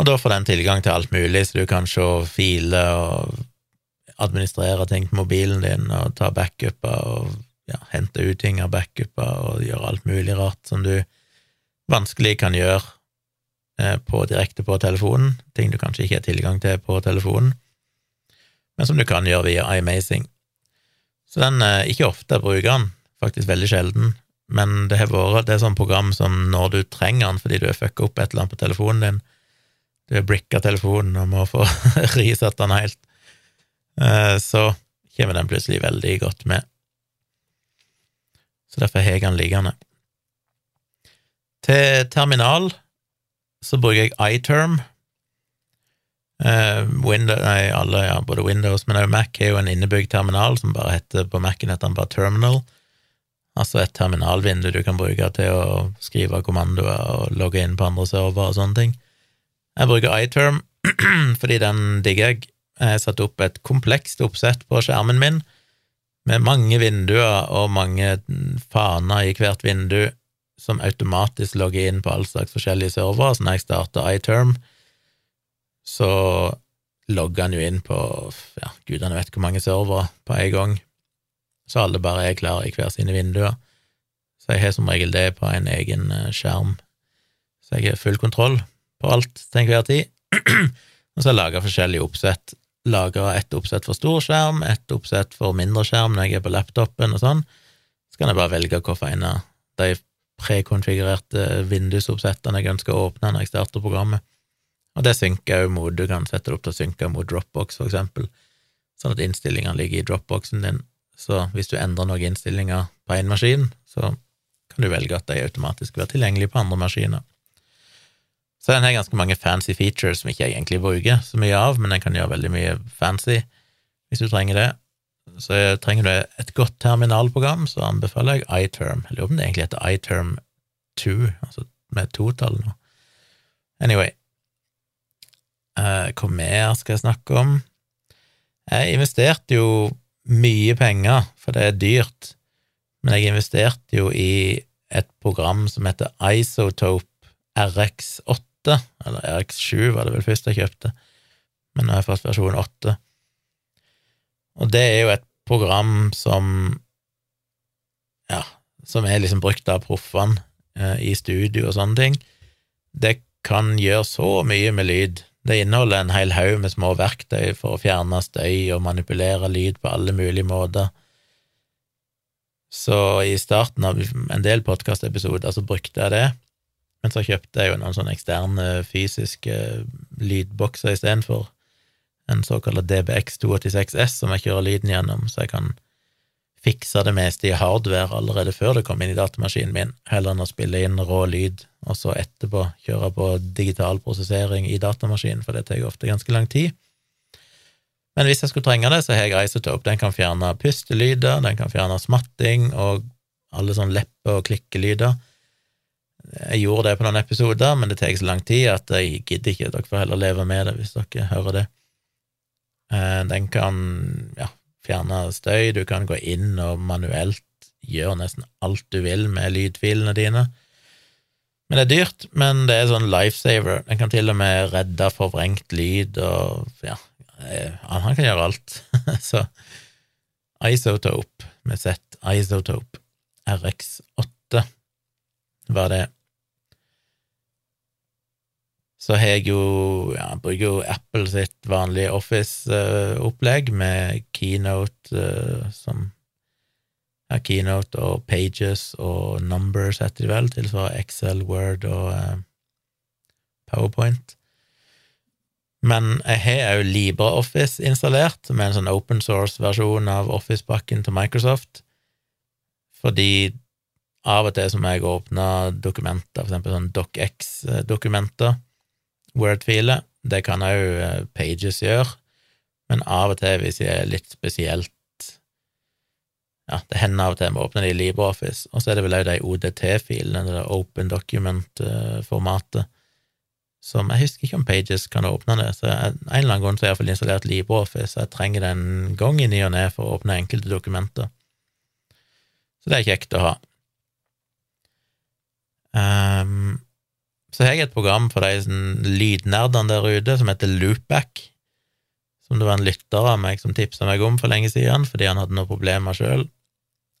og da får den tilgang til alt mulig, så du kan se filer og administrere ting på mobilen din og ta backuper og ja, hente ut ting av backuper og gjøre alt mulig rart som du vanskelig kan gjøre eh, på, direkte på telefonen, ting du kanskje ikke har tilgang til på telefonen, men som du kan gjøre via iMazing. Så den er eh, ikke ofte jeg bruker den, faktisk veldig sjelden, men det har vært det er sånn program som når du trenger den fordi du har fucka opp et eller annet på telefonen din, du har bricka telefonen og må få resatt den helt, eh, så kommer den plutselig veldig godt med. Så derfor har jeg den liggende. Til terminal så bruker jeg iTerm. Uh, Windows, nei, alle, ja, både Windows, men også Mac har jo en innebygd terminal som bare heter på Mac-en heter den bare Terminal. Altså et terminalvindu du kan bruke til å skrive kommandoer og logge inn på andre server og sånne ting. Jeg bruker iTerm fordi den digger jeg. Jeg har satt opp et komplekst oppsett på skjermen min med mange vinduer og mange faner i hvert vindu som automatisk logger inn på all slags forskjellige servere. Så når jeg starter iTerm, så logger han jo inn på ja, gudene vet hvor mange servere på en gang, så alle bare er klare i hver sine vinduer. Så jeg har som regel det på en egen eh, skjerm, så jeg har full kontroll på alt til enhver tid. og så har jeg laga forskjellige oppsett lagra ett oppsett for stor skjerm, ett oppsett for mindre skjerm når jeg er på laptopen og sånn, så kan jeg bare velge hvilken en av de prekonfigurerte vindusoppsettene jeg ønsker å åpne når jeg starter programmet. Og det synker òg mot Du kan sette det opp til å synke mot Dropbox, for eksempel, sånn at innstillingene ligger i Dropboxen din. Så hvis du endrer noen innstillinger på én maskin, så kan du velge at de automatisk være tilgjengelige på andre maskiner. Så den har ganske mange fancy features som ikke jeg egentlig bruker så mye av, men den kan gjøre veldig mye fancy hvis du trenger det. Så trenger du et godt terminalprogram, så anbefaler jeg iTerm. Jeg lurer på om det egentlig heter iTerm 2, altså med totall nå. Anyway, uh, hva mer skal jeg snakke om? Jeg investerte jo mye penger, for det er dyrt, men jeg investerte jo i et program som heter Isotope RX8 eller RX7 var det vel først jeg kjøpte, men nå har jeg fått versjon 8. Og det er jo et program som ja, som er liksom brukt av proffene eh, i studio og sånne ting. Det kan gjøre så mye med lyd. Det inneholder en hel haug med små verktøy for å fjerne støy og manipulere lyd på alle mulige måter. Så i starten av en del podkastepisoder så brukte jeg det, men så kjøpte jeg jo noen sånne eksterne fysiske lydbokser istedenfor. En såkalt DBX 286S som jeg kjører lyden gjennom, så jeg kan fikse det meste i hardware allerede før det kom inn i datamaskinen min, heller enn å spille inn rå lyd og så etterpå kjøre på digital prosessering i datamaskinen, for det tar ofte ganske lang tid. Men hvis jeg skulle trenge det, så har jeg Isotope. Den kan fjerne pustelyder, den kan fjerne smatting og alle sånne leppe- og klikkelyder. Jeg gjorde det på noen episoder, men det tar så lang tid at jeg gidder ikke. Dere får heller leve med det hvis dere hører det. Eh, den kan ja, fjerne støy, du kan gå inn og manuelt gjøre nesten alt du vil med lydfilene dine. Men det er dyrt, men det er sånn lifesaver. Den kan til og med redde forvrengt lyd og ja, eh, han kan gjøre alt. Så Isotope med sett Isotope RX8 var det så har jeg jo ja, bruker jo Apple sitt vanlige Office-opplegg med Keynote uh, som ja, Keynote og Pages og Numbers heter de vel, tilsvarer Excel, Word og uh, PowerPoint. Men jeg har òg LibreOffice installert, som er en sånn open source-versjon av Office-pakken til Microsoft, fordi av og til så må jeg åpne dokumenter, for eksempel sånn DocX-dokumenter, Word-filer. Det kan òg eh, Pages gjøre, men av og til, hvis jeg er litt spesielt ja, det hender av og til vi åpner det i LibreOffice, og så er det vel òg de ODT-filene, det Open Document-formatet, som Jeg husker ikke om Pages kan åpne det, så jeg, en eller annen grunn så har jeg iallfall installert LibreOffice, jeg trenger det en gang i ny og ne for å åpne enkelte dokumenter. Så det er kjekt å ha. Um, så har jeg et program for de sånn, lydnerdene der ute som heter Loopback, som det var en lytter av meg som tipsa meg om for lenge siden, fordi han hadde noen problemer sjøl,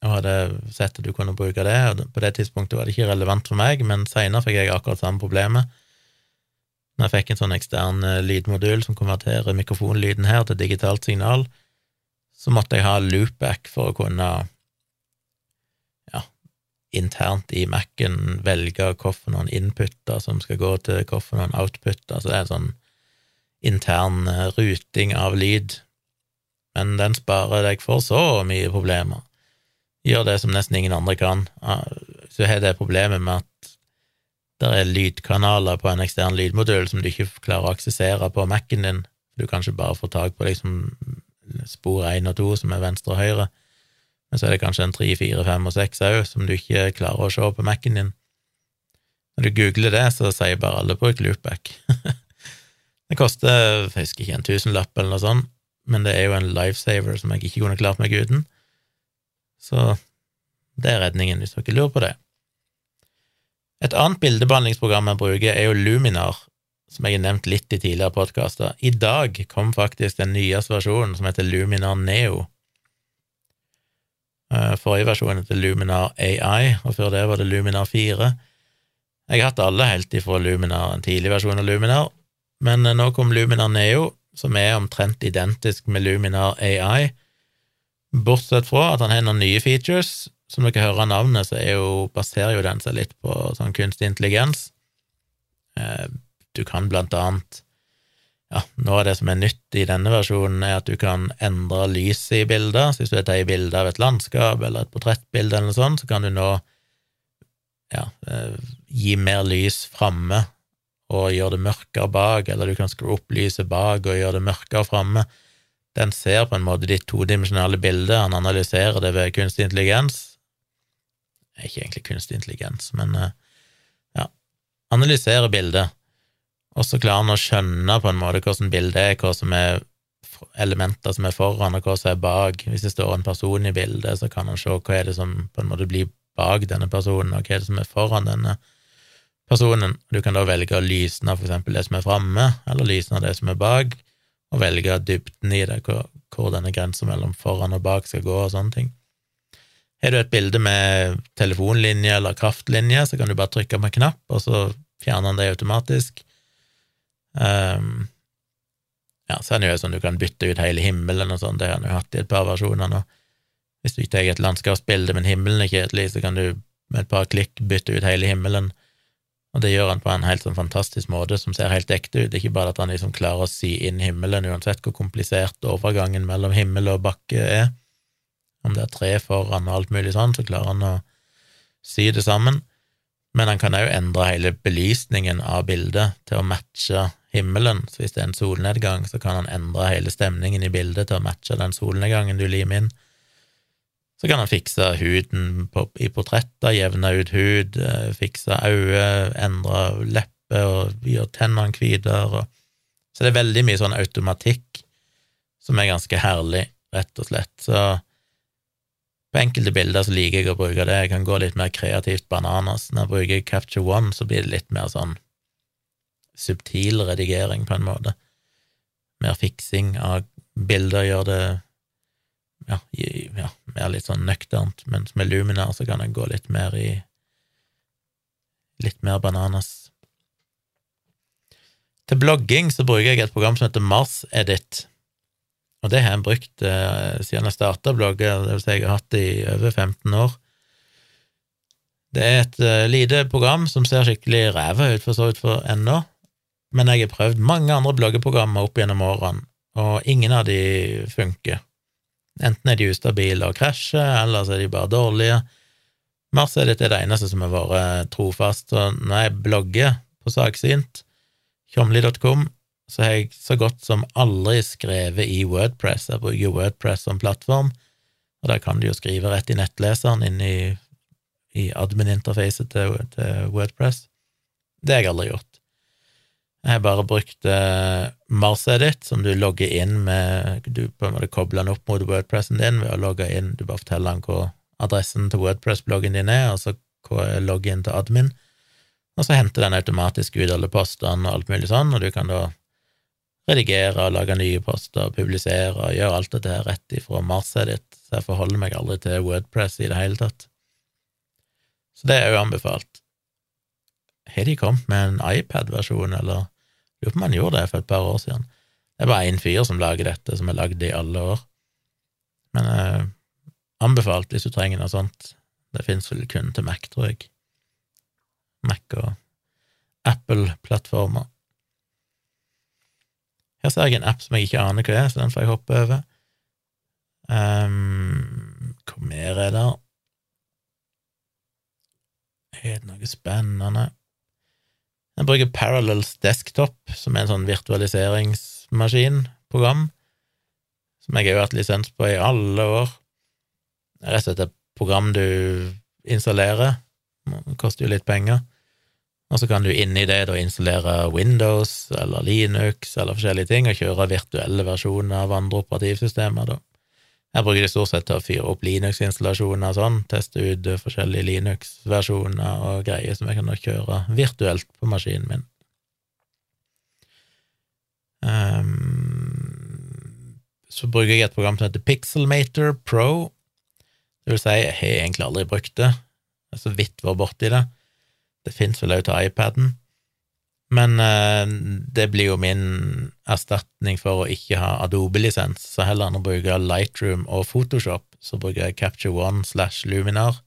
og hadde sett at du kunne bruke det, og på det tidspunktet var det ikke relevant for meg, men seinere fikk jeg akkurat samme problemet. Når jeg fikk en sånn ekstern eh, lydmodul som konverterer mikrofonlyden her til digitalt signal, så måtte jeg ha loopback for å kunne internt i Mac-en velge hvilke inputer som skal gå til hvilke outputer, så det er en sånn intern eh, ruting av lyd, men den sparer deg for så mye problemer. Gjør det som nesten ingen andre kan. Så har det problemet med at det er lydkanaler på en ekstern lydmodul som du ikke klarer å aksessere på Mac-en din, du kan ikke bare få tak på liksom spor én og to, som er venstre og høyre, men så er det kanskje en tre, fire, fem og seks òg som du ikke klarer å se på Mac-en din. Når du googler det, så sier bare alle 'bruk loopback'. det koster, jeg husker ikke, en tusenlapp eller noe sånt, men det er jo en lifesaver som jeg ikke kunne klart meg uten. Så det er redningen, hvis dere lurer på det. Et annet bildebehandlingsprogram jeg bruker, er jo Luminar, som jeg har nevnt litt i tidligere podkaster. I dag kom faktisk den nyeste versjonen, som heter Luminar Neo. Eh, forrige versjon heter Luminar AI, og før det var det Luminar 4. Jeg har hatt alle helt ifra Luminar, en tidlig versjon av Luminar, men eh, nå kom Luminar Neo, som er omtrent identisk med Luminar AI, bortsett fra at han har noen nye features. Som dere hører av navnet, så jo, baserer jo den seg litt på sånn kunstig intelligens. Eh, du kan blant annet ja, noe av det som er nytt i denne versjonen, er at du kan endre lyset i bilder. Så hvis du tar bilde av et landskap eller et portrettbilde eller noe sånt, så kan du nå ja, eh, gi mer lys framme og gjøre det mørkere bak, eller du kan skru opp lyset bak og gjøre det mørkere framme. Den ser på en måte ditt todimensjonale bilde, han analyserer det ved kunstig intelligens. Ikke egentlig kunstig intelligens, men eh, ja, analyserer bildet og så klarer han å skjønne på en måte hvordan bildet er, hva som er elementer som er foran, og hva som er bak. Hvis det står en person i bildet, så kan han se hva er det som på en måte blir bak denne personen, og hva er det som er foran denne personen. Du kan da velge å lysne for eksempel det som er framme, eller lysne det som er bak, og velge dybden i det, hvor, hvor denne grensa mellom foran og bak skal gå, og sånne ting. Har du et bilde med telefonlinje eller kraftlinje, så kan du bare trykke på en knapp, og så fjerner han det automatisk. Um, ja, så er det jo sånn du kan bytte ut hele himmelen og sånn, det har han jo hatt i et par versjoner nå. Hvis du ikke tar et landskapsbilde, men himmelen er kjedelig, så kan du med et par klikk bytte ut hele himmelen, og det gjør han på en helt sånn fantastisk måte som ser helt ekte ut. Det er ikke bare at han liksom klarer å sy inn himmelen, uansett hvor komplisert overgangen mellom himmel og bakke er. Om det er tre foran og alt mulig sånn, så klarer han å sy det sammen. Men han kan òg endre hele belysningen av bildet til å matche himmelen, så hvis det er en solnedgang, så kan han endre hele stemningen i bildet til å matche den solnedgangen du limer inn. Så kan han fikse huden på, i portretter, jevne ut hud, eh, fikse øyne, endre lepper og gjøre tennene hvitere. Så det er veldig mye sånn automatikk som er ganske herlig, rett og slett. Så på enkelte bilder så liker jeg å bruke det, jeg kan gå litt mer kreativt bananas. Når jeg bruker Capture One, så blir det litt mer sånn subtil redigering, på en måte. Mer fiksing av bilder gjør det ja, ja, mer litt sånn nøkternt, mens med Luminar så kan jeg gå litt mer i litt mer bananas. Til blogging så bruker jeg et program som heter Mars Edit, og det har jeg brukt eh, siden jeg starta blogget, det vil si jeg har hatt det i over 15 år. Det er et uh, lite program som ser skikkelig ræva ut for så vidt for ennå, men jeg har prøvd mange andre bloggeprogrammer opp gjennom årene, og ingen av de funker. Enten er de ustabile og krasjer, eller så er de bare dårlige. Mars er dette det eneste som har vært trofast, og når jeg blogger på Saksynt, tjomli.com, så har jeg så godt som aldri skrevet i Wordpress. Jeg bruker Wordpress som plattform, og der kan du jo skrive rett i nettleseren inn i, i admin-interfacet til, til, Wordpress. Det har jeg aldri gjort. Jeg bare brukt uh, MarsEdit, som du logger inn med Du på en måte kobler den opp mot Wordpressen din ved å logge inn Du bare forteller den hvor adressen til Wordpress-bloggen din er, og så hva inn til admin, og så henter den automatisk ut alle postene og alt mulig sånn, og du kan da redigere og lage nye poster, publisere og gjøre alt dette rett ifra MarsEdit, så jeg forholder meg aldri til Wordpress i det hele tatt. Så det er jo anbefalt. Har de kommet med en iPad-versjon, eller lurer på om han gjorde det for et par år siden? Det er bare én fyr som lager dette, som har lagd det i alle år. Men eh, anbefalt hvis du trenger noe sånt. Det fins vel kun til Mac, tror jeg. Mac og Apple-plattformer. Her ser jeg en app som jeg ikke aner hva er, så den får jeg hoppe over. Um, hva mer er det? Er det noe spennende? Jeg bruker Parallels Desktop, som er en sånn virtualiseringsmaskinprogram, som jeg har hatt lisens på i alle år. Rett og slett et program du installerer, det koster jo litt penger, og så kan du inni det da installere Windows eller Linux eller forskjellige ting, og kjøre virtuelle versjoner av andre operativsystemer, da. Jeg bruker det stort sett til å fyre opp Linux-installasjoner og sånn, teste ut forskjellige Linux-versjoner og greier som jeg kan kjøre virtuelt på maskinen min. Um, så bruker jeg et program som heter Pixelmator Pro. Det vil si, jeg har egentlig aldri brukt det, jeg har så vidt vært borti det. Det fins vel òg til iPaden. Men eh, det blir jo min erstatning for å ikke ha Adobe-lisens, så heller enn å bruke Lightroom og Photoshop, så bruker jeg Capture One slash Luminar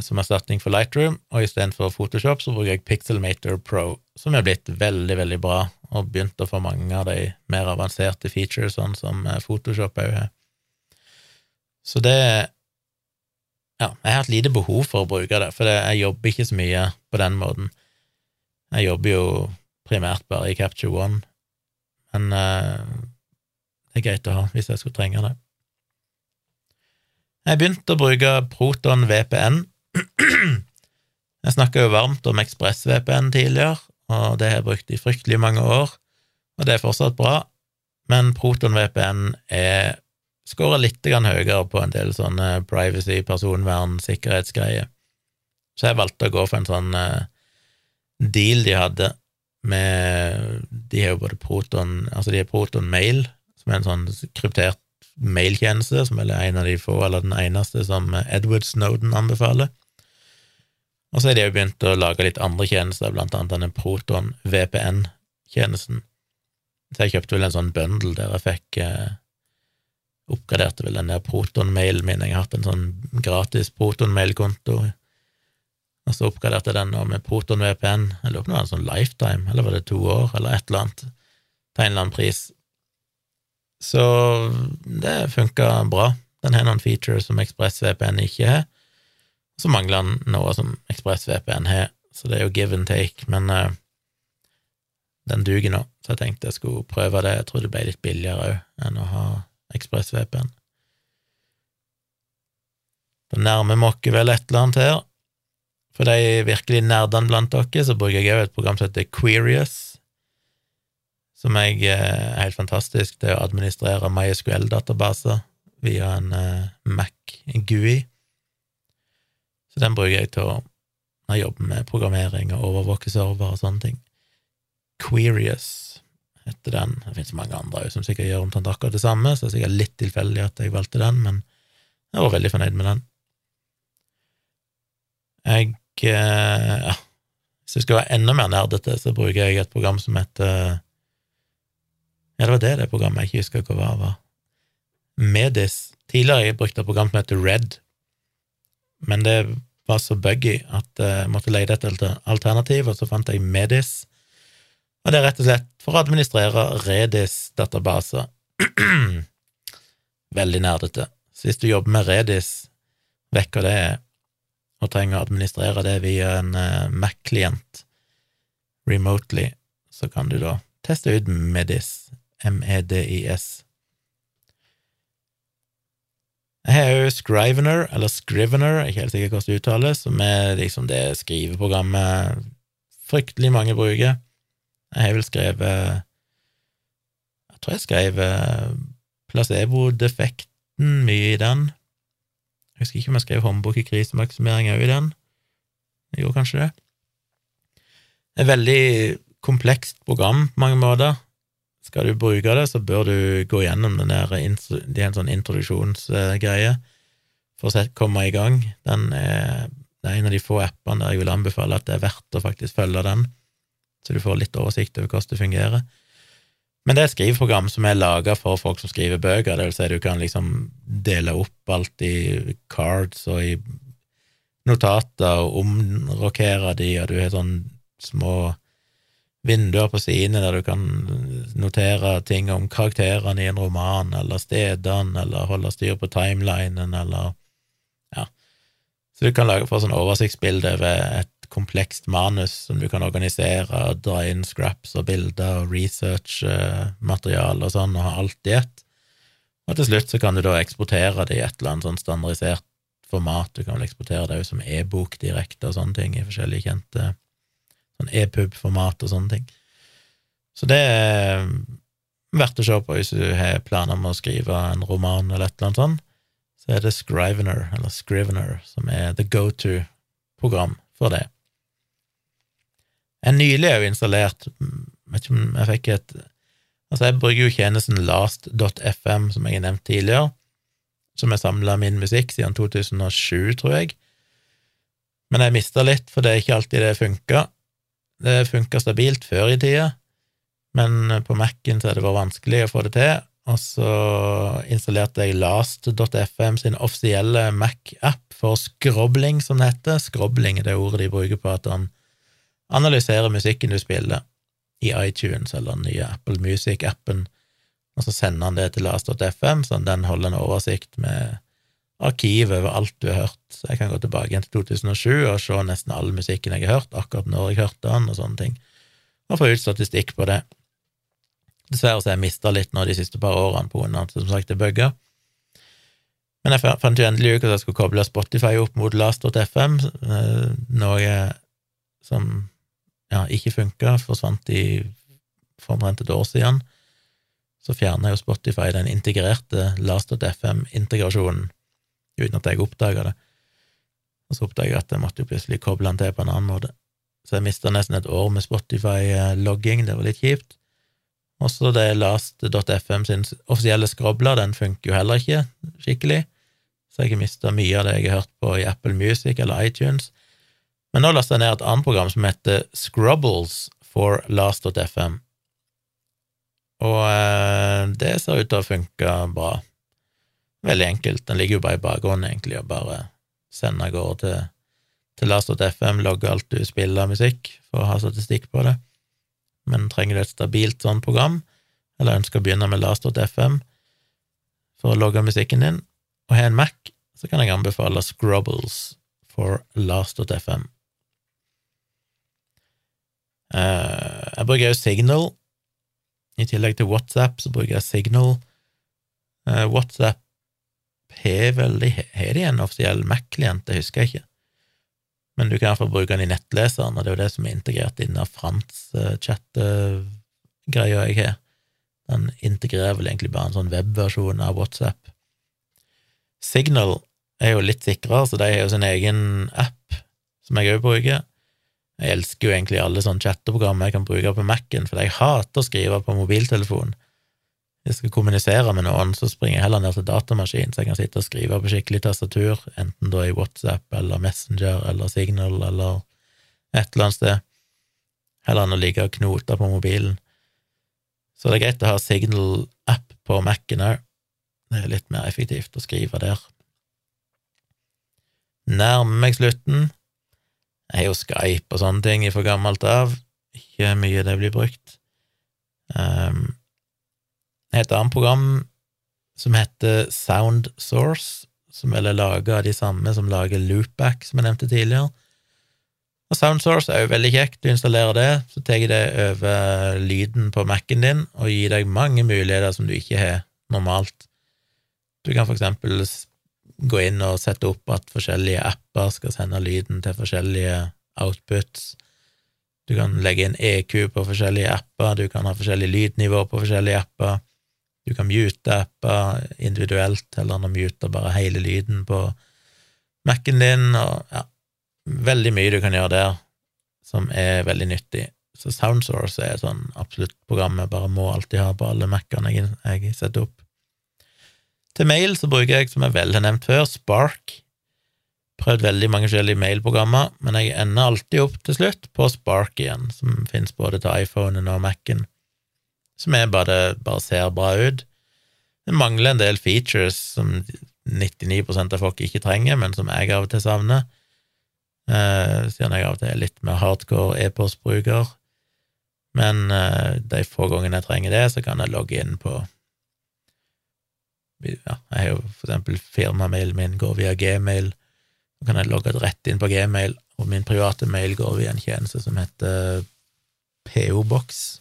som erstatning for Lightroom, og istedenfor Photoshop så bruker jeg Pixelmator Pro, som er blitt veldig, veldig bra, og begynt å få mange av de mer avanserte features, sånn som eh, Photoshop òg har. Så det Ja, jeg har hatt lite behov for å bruke det, for jeg jobber ikke så mye på den måten. Jeg jobber jo primært bare i Capture One, men uh, det er greit å ha hvis jeg skulle trenge det. Jeg begynte å bruke Proton VPN. jeg snakka jo varmt om ExpressVPN tidligere, og det har jeg brukt i fryktelig mange år, og det er fortsatt bra, men Proton VPN er skårer litt høyere på en del sånne privacy, personvern, sikkerhetsgreier. Så jeg valgte å gå for en sånn uh, deal de hadde med De har jo både Proton Altså, de har Proton Mail, som er en sånn kryptert mailtjeneste, som er en av de få, eller den eneste, som Edward Snowden anbefaler. Og så har de jo begynt å lage litt andre tjenester, blant annet denne Proton VPN-tjenesten. Så jeg kjøpte vel en sånn bundle der jeg fikk eh, Oppgraderte vel den der Proton-mailen min. Jeg har hatt en sånn gratis Proton-mail-konto og så oppgraderte jeg den nå med Proton VPN. Jeg lurer på om det var en sånn lifetime, eller var det to år, eller et eller annet, til en eller annen pris. Så det funka bra. Den har noen features som ExpressVPN ikke har. Så mangler den noe som ExpressVPN har, så det er jo give and take, men uh, den duger nå, så jeg tenkte jeg skulle prøve det. Jeg tror det ble litt billigere òg enn å ha ExpressVPN. Det nærmer vi oss vel et eller annet her. For de virkelig nerdene blant dere, så bruker jeg òg et program som heter Querious, som jeg eh, er helt fantastisk til å administrere MySQL-databaser via en Mac Mac GUI. Så den bruker jeg til å jobber med programmering og overvåke server og sånne ting. Querious heter den. Det finnes mange andre som sikkert gjør omtrent akkurat det samme, så det er sikkert litt tilfeldig at jeg valgte den, men jeg var veldig fornøyd med den. Jeg ja, Hvis jeg skal være enda mer nerdete, så bruker jeg et program som heter Ja, det var det det programmet jeg ikke husker hva var. Medis. Tidligere jeg brukte et program som heter Red, men det var så buggy at jeg måtte lete etter et alternativ, og så fant jeg Medis. Og det er rett og slett for å administrere Redis-databaser. Veldig nerdete. Så hvis du jobber med Redis, vekk av det og trenger å administrere det via en uh, Mac-klient remotely, så kan du da teste ut Medis, M-E-D-I-S. Jeg har jo Scrivener, eller Scrivener, jeg er ikke helt sikker hvordan det uttales, som er liksom det skriveprogrammet fryktelig mange bruker. Jeg har vel skrevet Jeg tror jeg skrev eh, placebo-defekten mye i den. Jeg husker ikke om jeg skrev håndbok i krisemaksimering òg i den. Jeg gjorde kanskje det. Et veldig komplekst program på mange måter. Skal du bruke det, så bør du gå gjennom den der, det er en sånn introduksjonsgreie for å komme i gang. Den er, det er en av de få appene der jeg vil anbefale at det er verdt å faktisk følge den, så du får litt oversikt over hvordan det fungerer. Men det er et skriveprogram som er laga for folk som skriver bøker, det vil si du kan liksom dele opp alt i cards og i notater og omrokere de, og du har sånn små vinduer på sidene der du kan notere ting om karakterene i en roman, eller stedene, eller holde styr på timelinen, eller ja. Så du kan lage for sånn oversiktsbilde over et komplekst manus som du kan organisere, og dra inn scraps og bilder og research-materiale og sånn, og ha alt i ett. Og til slutt så kan du da eksportere det i et eller annet sånn standardisert format. Du kan vel eksportere det òg som e-bok direkte og sånne ting, i forskjellige kjente sånn e-pub-format og sånne ting. Så det er verdt å se på hvis du har planer om å skrive en roman eller et eller annet sånt. Så er det Scrivener, eller Scrivener, som er the go to-program for det. Jeg nylig har jo installert Vet ikke om jeg fikk et Altså, jeg bruker jo tjenesten last.fm, som jeg har nevnt tidligere, som har samla min musikk siden 2007, tror jeg. Men jeg mista litt, for det er ikke alltid det funka. Det funka stabilt før i tida, men på Mac-en så har det vært vanskelig å få det til. Og så installerte jeg last.fm sin offisielle Mac-app for skrobling, som det heter. Skrobling er det ordet de bruker på at han analysere musikken du spiller i iTunes eller den nye Apple Music-appen, og så sender han det til last.fm, sånn den holder en oversikt med arkiv over alt du har hørt. Så jeg kan gå tilbake igjen til 2007 og se nesten all musikken jeg har hørt, akkurat når jeg hørte den, og sånne ting, og få ut statistikk på det. Dessverre så har jeg mista litt nå de siste par årene på grunn av at som sagt det bugga. Men jeg fant jo endelig ut at jeg skulle koble Spotify opp mot last.fm, eh, noe som ja, ikke funka, forsvant i for omtrent et år siden, så fjerna jo Spotify den integrerte Last.fm-integrasjonen, uten at jeg oppdaga det. Og så oppdaga jeg at jeg måtte jo plutselig koble den til på en annen måte. Så jeg mista nesten et år med Spotify-logging, det var litt kjipt. Også det Last.fm sin offisielle skrobler, den funker jo heller ikke skikkelig, så jeg har mista mye av det jeg har hørt på i Apple Music eller iTunes. Men nå lasta jeg ned et annet program som heter Scrubbles for last.fm, og eh, det ser ut til å funke bra. Veldig enkelt, den ligger jo bare i bakgrunnen, egentlig, og bare sender av gårde til, til last.fm, logger alt du spiller av musikk, for å ha statistikk på det. Men trenger du et stabilt sånn program, eller ønsker å begynne med last.fm for å logge musikken din, og har en Mac, så kan jeg anbefale Scrubbles for last.fm. Eh, jeg bruker jo Signal. I tillegg til WhatsApp så bruker jeg Signal. Eh, WhatsApp har vel Har de en offisiell Mac-klient? Det husker jeg ikke. Men du kan iallfall bruke den i nettleseren, og det er jo det som er integrert inn av Frans chat-greia jeg har. Den integrerer vel egentlig bare en sånn webversjon av WhatsApp. Signal er jo litt sikrere, så de har jo sin egen app, som jeg òg bruker. Jeg elsker jo egentlig alle sånne chatteprogrammer jeg kan bruke på Mac-en, for jeg hater å skrive på mobiltelefon. Hvis jeg skal kommunisere med noen, så springer jeg heller ned til datamaskin, så jeg kan sitte og skrive på skikkelig tastatur, enten da i WhatsApp eller Messenger eller Signal eller et eller annet sted, heller enn å ligge og knote på mobilen. Så det er greit å ha Signal-app på Mac-en òg. Det er litt mer effektivt å skrive der. Nærmer meg slutten. Jeg har jo Skype og sånne ting fra gammelt av, ikke mye det blir brukt. Um, et annet program som heter Sound Source, som vel er laga av de samme som lager Loopback, som jeg nevnte tidligere. Og Soundsource er jo veldig kjekt. Du installerer det, så tar det over lyden på Mac-en din og gir deg mange muligheter som du ikke har normalt. Du kan for eksempel gå inn og sette opp at forskjellige apper skal sende lyden til forskjellige outputs. Du kan legge inn EQ på forskjellige apper, du kan ha forskjellig lydnivå på forskjellige apper, du kan mute apper individuelt, eller nå muter bare hele lyden på Mac-en din, og ja, veldig mye du kan gjøre der som er veldig nyttig. Så Soundsource er sånn absolutt program jeg bare må alltid ha på alle Mac-ene jeg, jeg setter opp. Til mail så bruker jeg, som jeg vel har nevnt før, Spark. Prøvd veldig mange forskjellige mailprogrammer, men jeg ender alltid opp til slutt på Spark igjen, som finnes både til iPhonen og Mac-en, som er bare, bare ser bra ut. Det mangler en del features som 99% av folk ikke trenger, men som jeg av og til savner, eh, siden jeg av og til er litt mer hardcore e-postbruker. Men eh, de få gangene jeg trenger det, så kan jeg logge inn på ja, Jeg har jo for eksempel firmamailen min går via gmail, så kan jeg logge rett inn på gmail, og min private mail går via en tjeneste som heter pobox.com,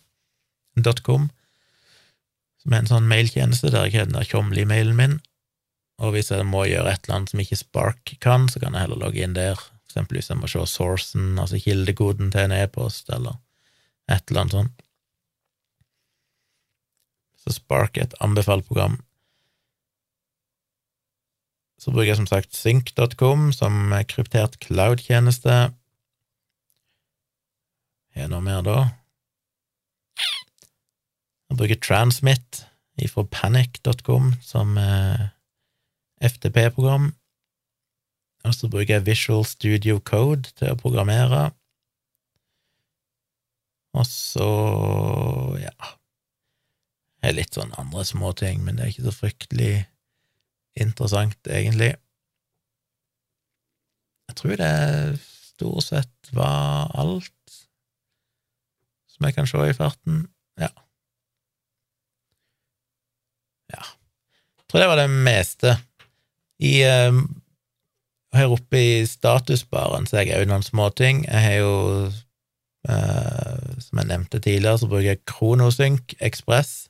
som er en sånn mailtjeneste der jeg den Tjomli-mailen min, og hvis jeg må gjøre et eller annet som ikke Spark kan, så kan jeg heller logge inn der, for eksempel hvis jeg må se sourcen, altså kildekoden til en e-post, eller et eller annet sånt. Så Spark er et anbefalt program så bruker jeg som sagt sync.com som kryptert cloud-tjeneste. Har jeg noe mer da? Jeg bruker Transmit ifra panic.com som FTP-program. Og så bruker jeg Visual Studio Code til å programmere. Og så, ja Det er litt sånn andre småting, men det er ikke så fryktelig interessant, egentlig. Jeg tror det stort sett var alt som jeg kan se i farten. Ja. Ja. Jeg tror det var det meste. I uh, Her oppe i statusbaren så har jeg òg noen småting. Jeg har jo, uh, som jeg nevnte tidligere, så bruker jeg Kronosync Ekspress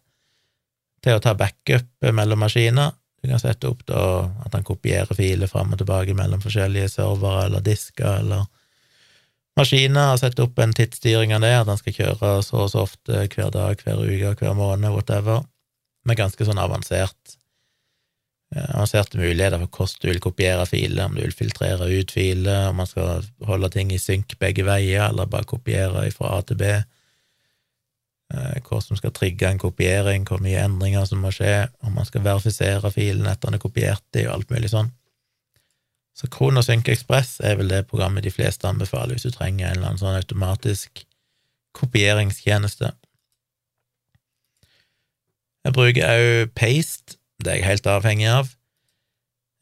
til å ta backup mellom maskiner. Du kan sette opp da at han kopierer filer fram og tilbake mellom forskjellige servere eller disker eller maskiner, og sette opp en tidsstyring av det, at han skal kjøre så og så ofte hver dag, hver uke, hver måned, whatever, med ganske sånn avansert eh, avanserte muligheter for hvordan du vil kopiere filer, om du vil filtrere ut filer, om man skal holde ting i synk begge veier, eller bare kopiere fra A til B. Eh, hva som skal trigge en kopiering, hvor mye endringer som må skje, om man skal verifisere filen etter den er kopiert i, og alt mulig sånn. Så Kronosync Express er vel det programmet de fleste anbefaler hvis du trenger en eller annen sånn automatisk kopieringstjeneste. Jeg bruker òg Paste, det er jeg helt avhengig av.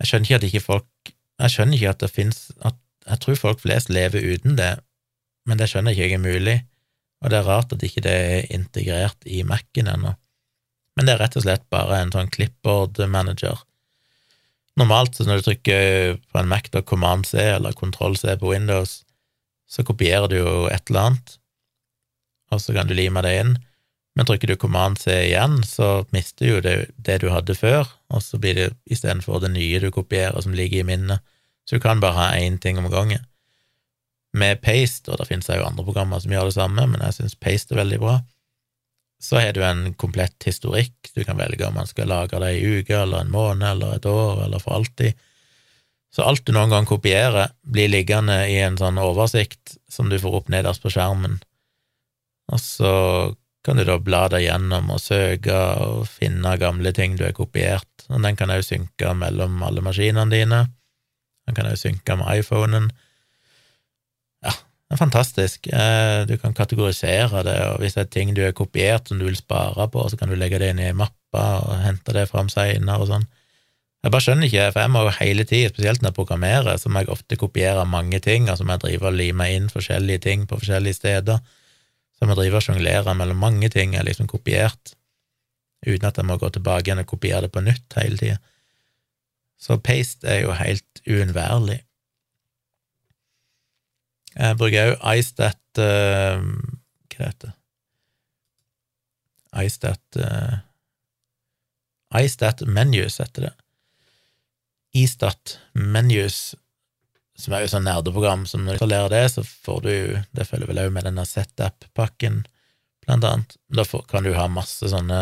Jeg skjønner ikke at ikke folk Jeg skjønner ikke at det fins Jeg tror folk flest lever uten det, men det skjønner ikke jeg er mulig og det er rart at ikke det er integrert i Mac-en ennå. Men det er rett og slett bare en sånn clipboard-manager. Normalt så når du trykker på en Mac da Command C eller Kontroll C på Windows, så kopierer du jo et eller annet, og så kan du lime det inn. Men trykker du Command C igjen, så mister du jo det, det du hadde før, og så blir det istedenfor det nye du kopierer, som ligger i minnet. Så du kan bare ha én ting om gangen med Paste, og det finnes jo andre programmer som gjør det samme, men jeg syns Paste er veldig bra, så har du en komplett historikk. Du kan velge om man skal lagre det i uke eller en måned eller et år eller for alltid. Så alt du noen gang kopierer, blir liggende i en sånn oversikt som du får opp nederst på skjermen, og så kan du da bla deg gjennom og søke og finne gamle ting du har kopiert, og den kan òg synke mellom alle maskinene dine. Den kan òg synke med iPhonen. Det er fantastisk. Eh, du kan kategorisere det, og hvis det er ting du har kopiert som du vil spare på, så kan du legge det inn i mappa og hente det fram seinere og sånn. Jeg bare skjønner ikke, for jeg må jo hele tida, spesielt når jeg programmerer, så må jeg ofte kopiere mange ting, altså må jeg drive og lime inn forskjellige ting på forskjellige steder. Så jeg må drive og sjonglere mellom mange ting jeg liksom kopiert, uten at jeg må gå tilbake igjen og kopiere det på nytt hele tida. Så paste er jo helt uunnværlig. Jeg bruker òg iStat uh, Hva heter det? iStat uh, iStat Menus heter det. iStat Menus, som er jo sånn nerdeprogram som når du installerer det, så får du Det følger vel òg med denne setup-pakken, blant annet. Da får, kan du ha masse sånne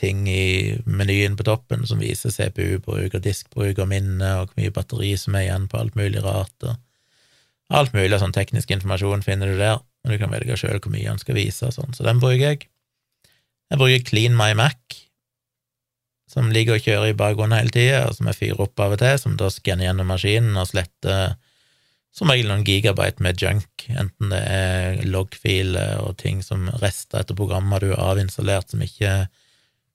ting i menyen på toppen som viser CPU-bruk og diskbruk og minne og hvor mye batteri som er igjen på alt mulig rart. og Alt mulig sånn teknisk informasjon finner du der, men du kan velge sjøl hvor mye den skal vise og sånn, så den bruker jeg. Jeg bruker Clean My Mac, som ligger og kjører i bakgrunnen hele tida, og som jeg fyrer opp av og til, som da skanner gjennom maskinen og sletter som regel noen gigabyte med junk, enten det er loggfiler og ting som rester etter programmer du har avinstallert som ikke er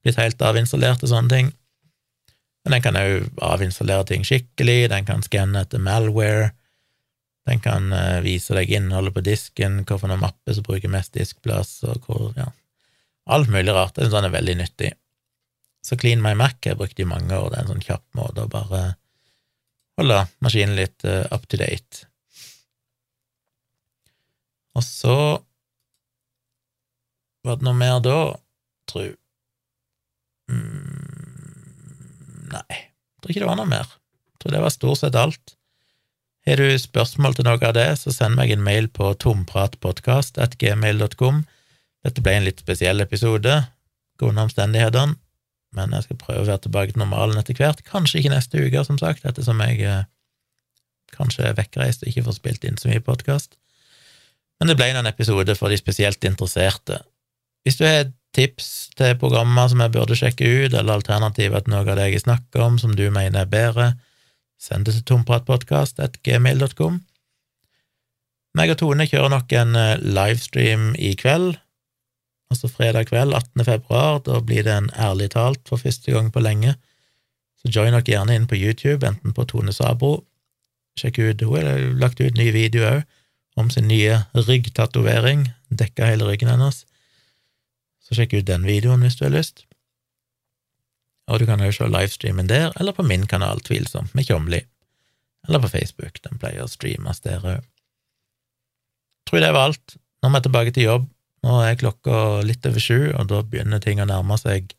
blitt helt avinstallert og sånne ting. Men den kan òg avinstallere ting skikkelig, den kan skanne etter malware, den kan uh, vise deg innholdet på disken, hvilken mapper som bruker mest diskplass, og hvor, ja, alt mulig rart. Jeg syns den er veldig nyttig. Så Clean My Mac har jeg brukt i mange år, det er en sånn kjapp måte å bare holde maskinen litt uh, up to date. Og så var det noe mer da, tru? Mm, nei, jeg tror ikke det var noe mer. Jeg tror det var stort sett alt. Har du spørsmål til noe av det, så send meg en mail på tompratpodkast.gmail.com. Dette ble en litt spesiell episode, grunnet omstendighetene, men jeg skal prøve å være tilbake til normalen etter hvert. Kanskje ikke neste uke, som sagt, ettersom jeg eh, kanskje er vekkreist og ikke får spilt inn så mye podkast. Men det ble en episode for de spesielt interesserte. Hvis du har tips til programmer som jeg burde sjekke ut, eller alternativer til noe av det jeg snakker om som du mener er bedre, send det til tompratpodkast.gmail.com. Meg og Tone kjører nok en eh, livestream i kveld, altså fredag kveld, 18. februar. Da blir det en Ærlig talt for første gang på lenge. Så join dere gjerne inn på YouTube, enten på Tone Sabro. Sjekk ut, Hun har lagt ut ny video òg om sin nye ryggtatovering. Dekka hele ryggen hennes. Så sjekk ut den videoen hvis du har lyst. Og du kan jo se livestreamen der, eller på min kanal, tvilsomt, med Tjomli. Eller på Facebook, den pleier å streames der òg. Tror det var alt. Nå må jeg tilbake til jobb. Nå er klokka litt over sju, og da begynner ting å nærme seg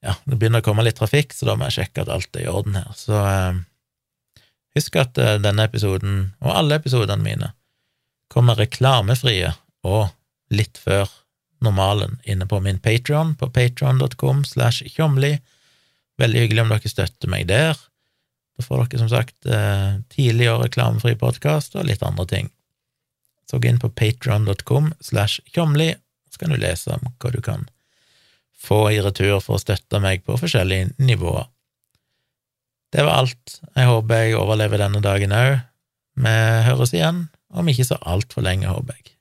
Ja, det begynner å komme litt trafikk, så da må jeg sjekke at alt er i orden her. Så eh, husk at eh, denne episoden, og alle episodene mine, kommer reklamefrie og litt før normalen inne på min Patrion, på patron.com slash tjomli. Veldig hyggelig om dere støtter meg der. Da får dere som sagt eh, tidlig og reklamefri podkast og litt andre ting. Så gå inn på patron.com slash tjomli, så kan du lese om hva du kan få i retur for å støtte meg på forskjellige nivåer. Det var alt. Jeg håper jeg overlever denne dagen òg. Vi høres igjen om ikke så altfor lenge, håper jeg.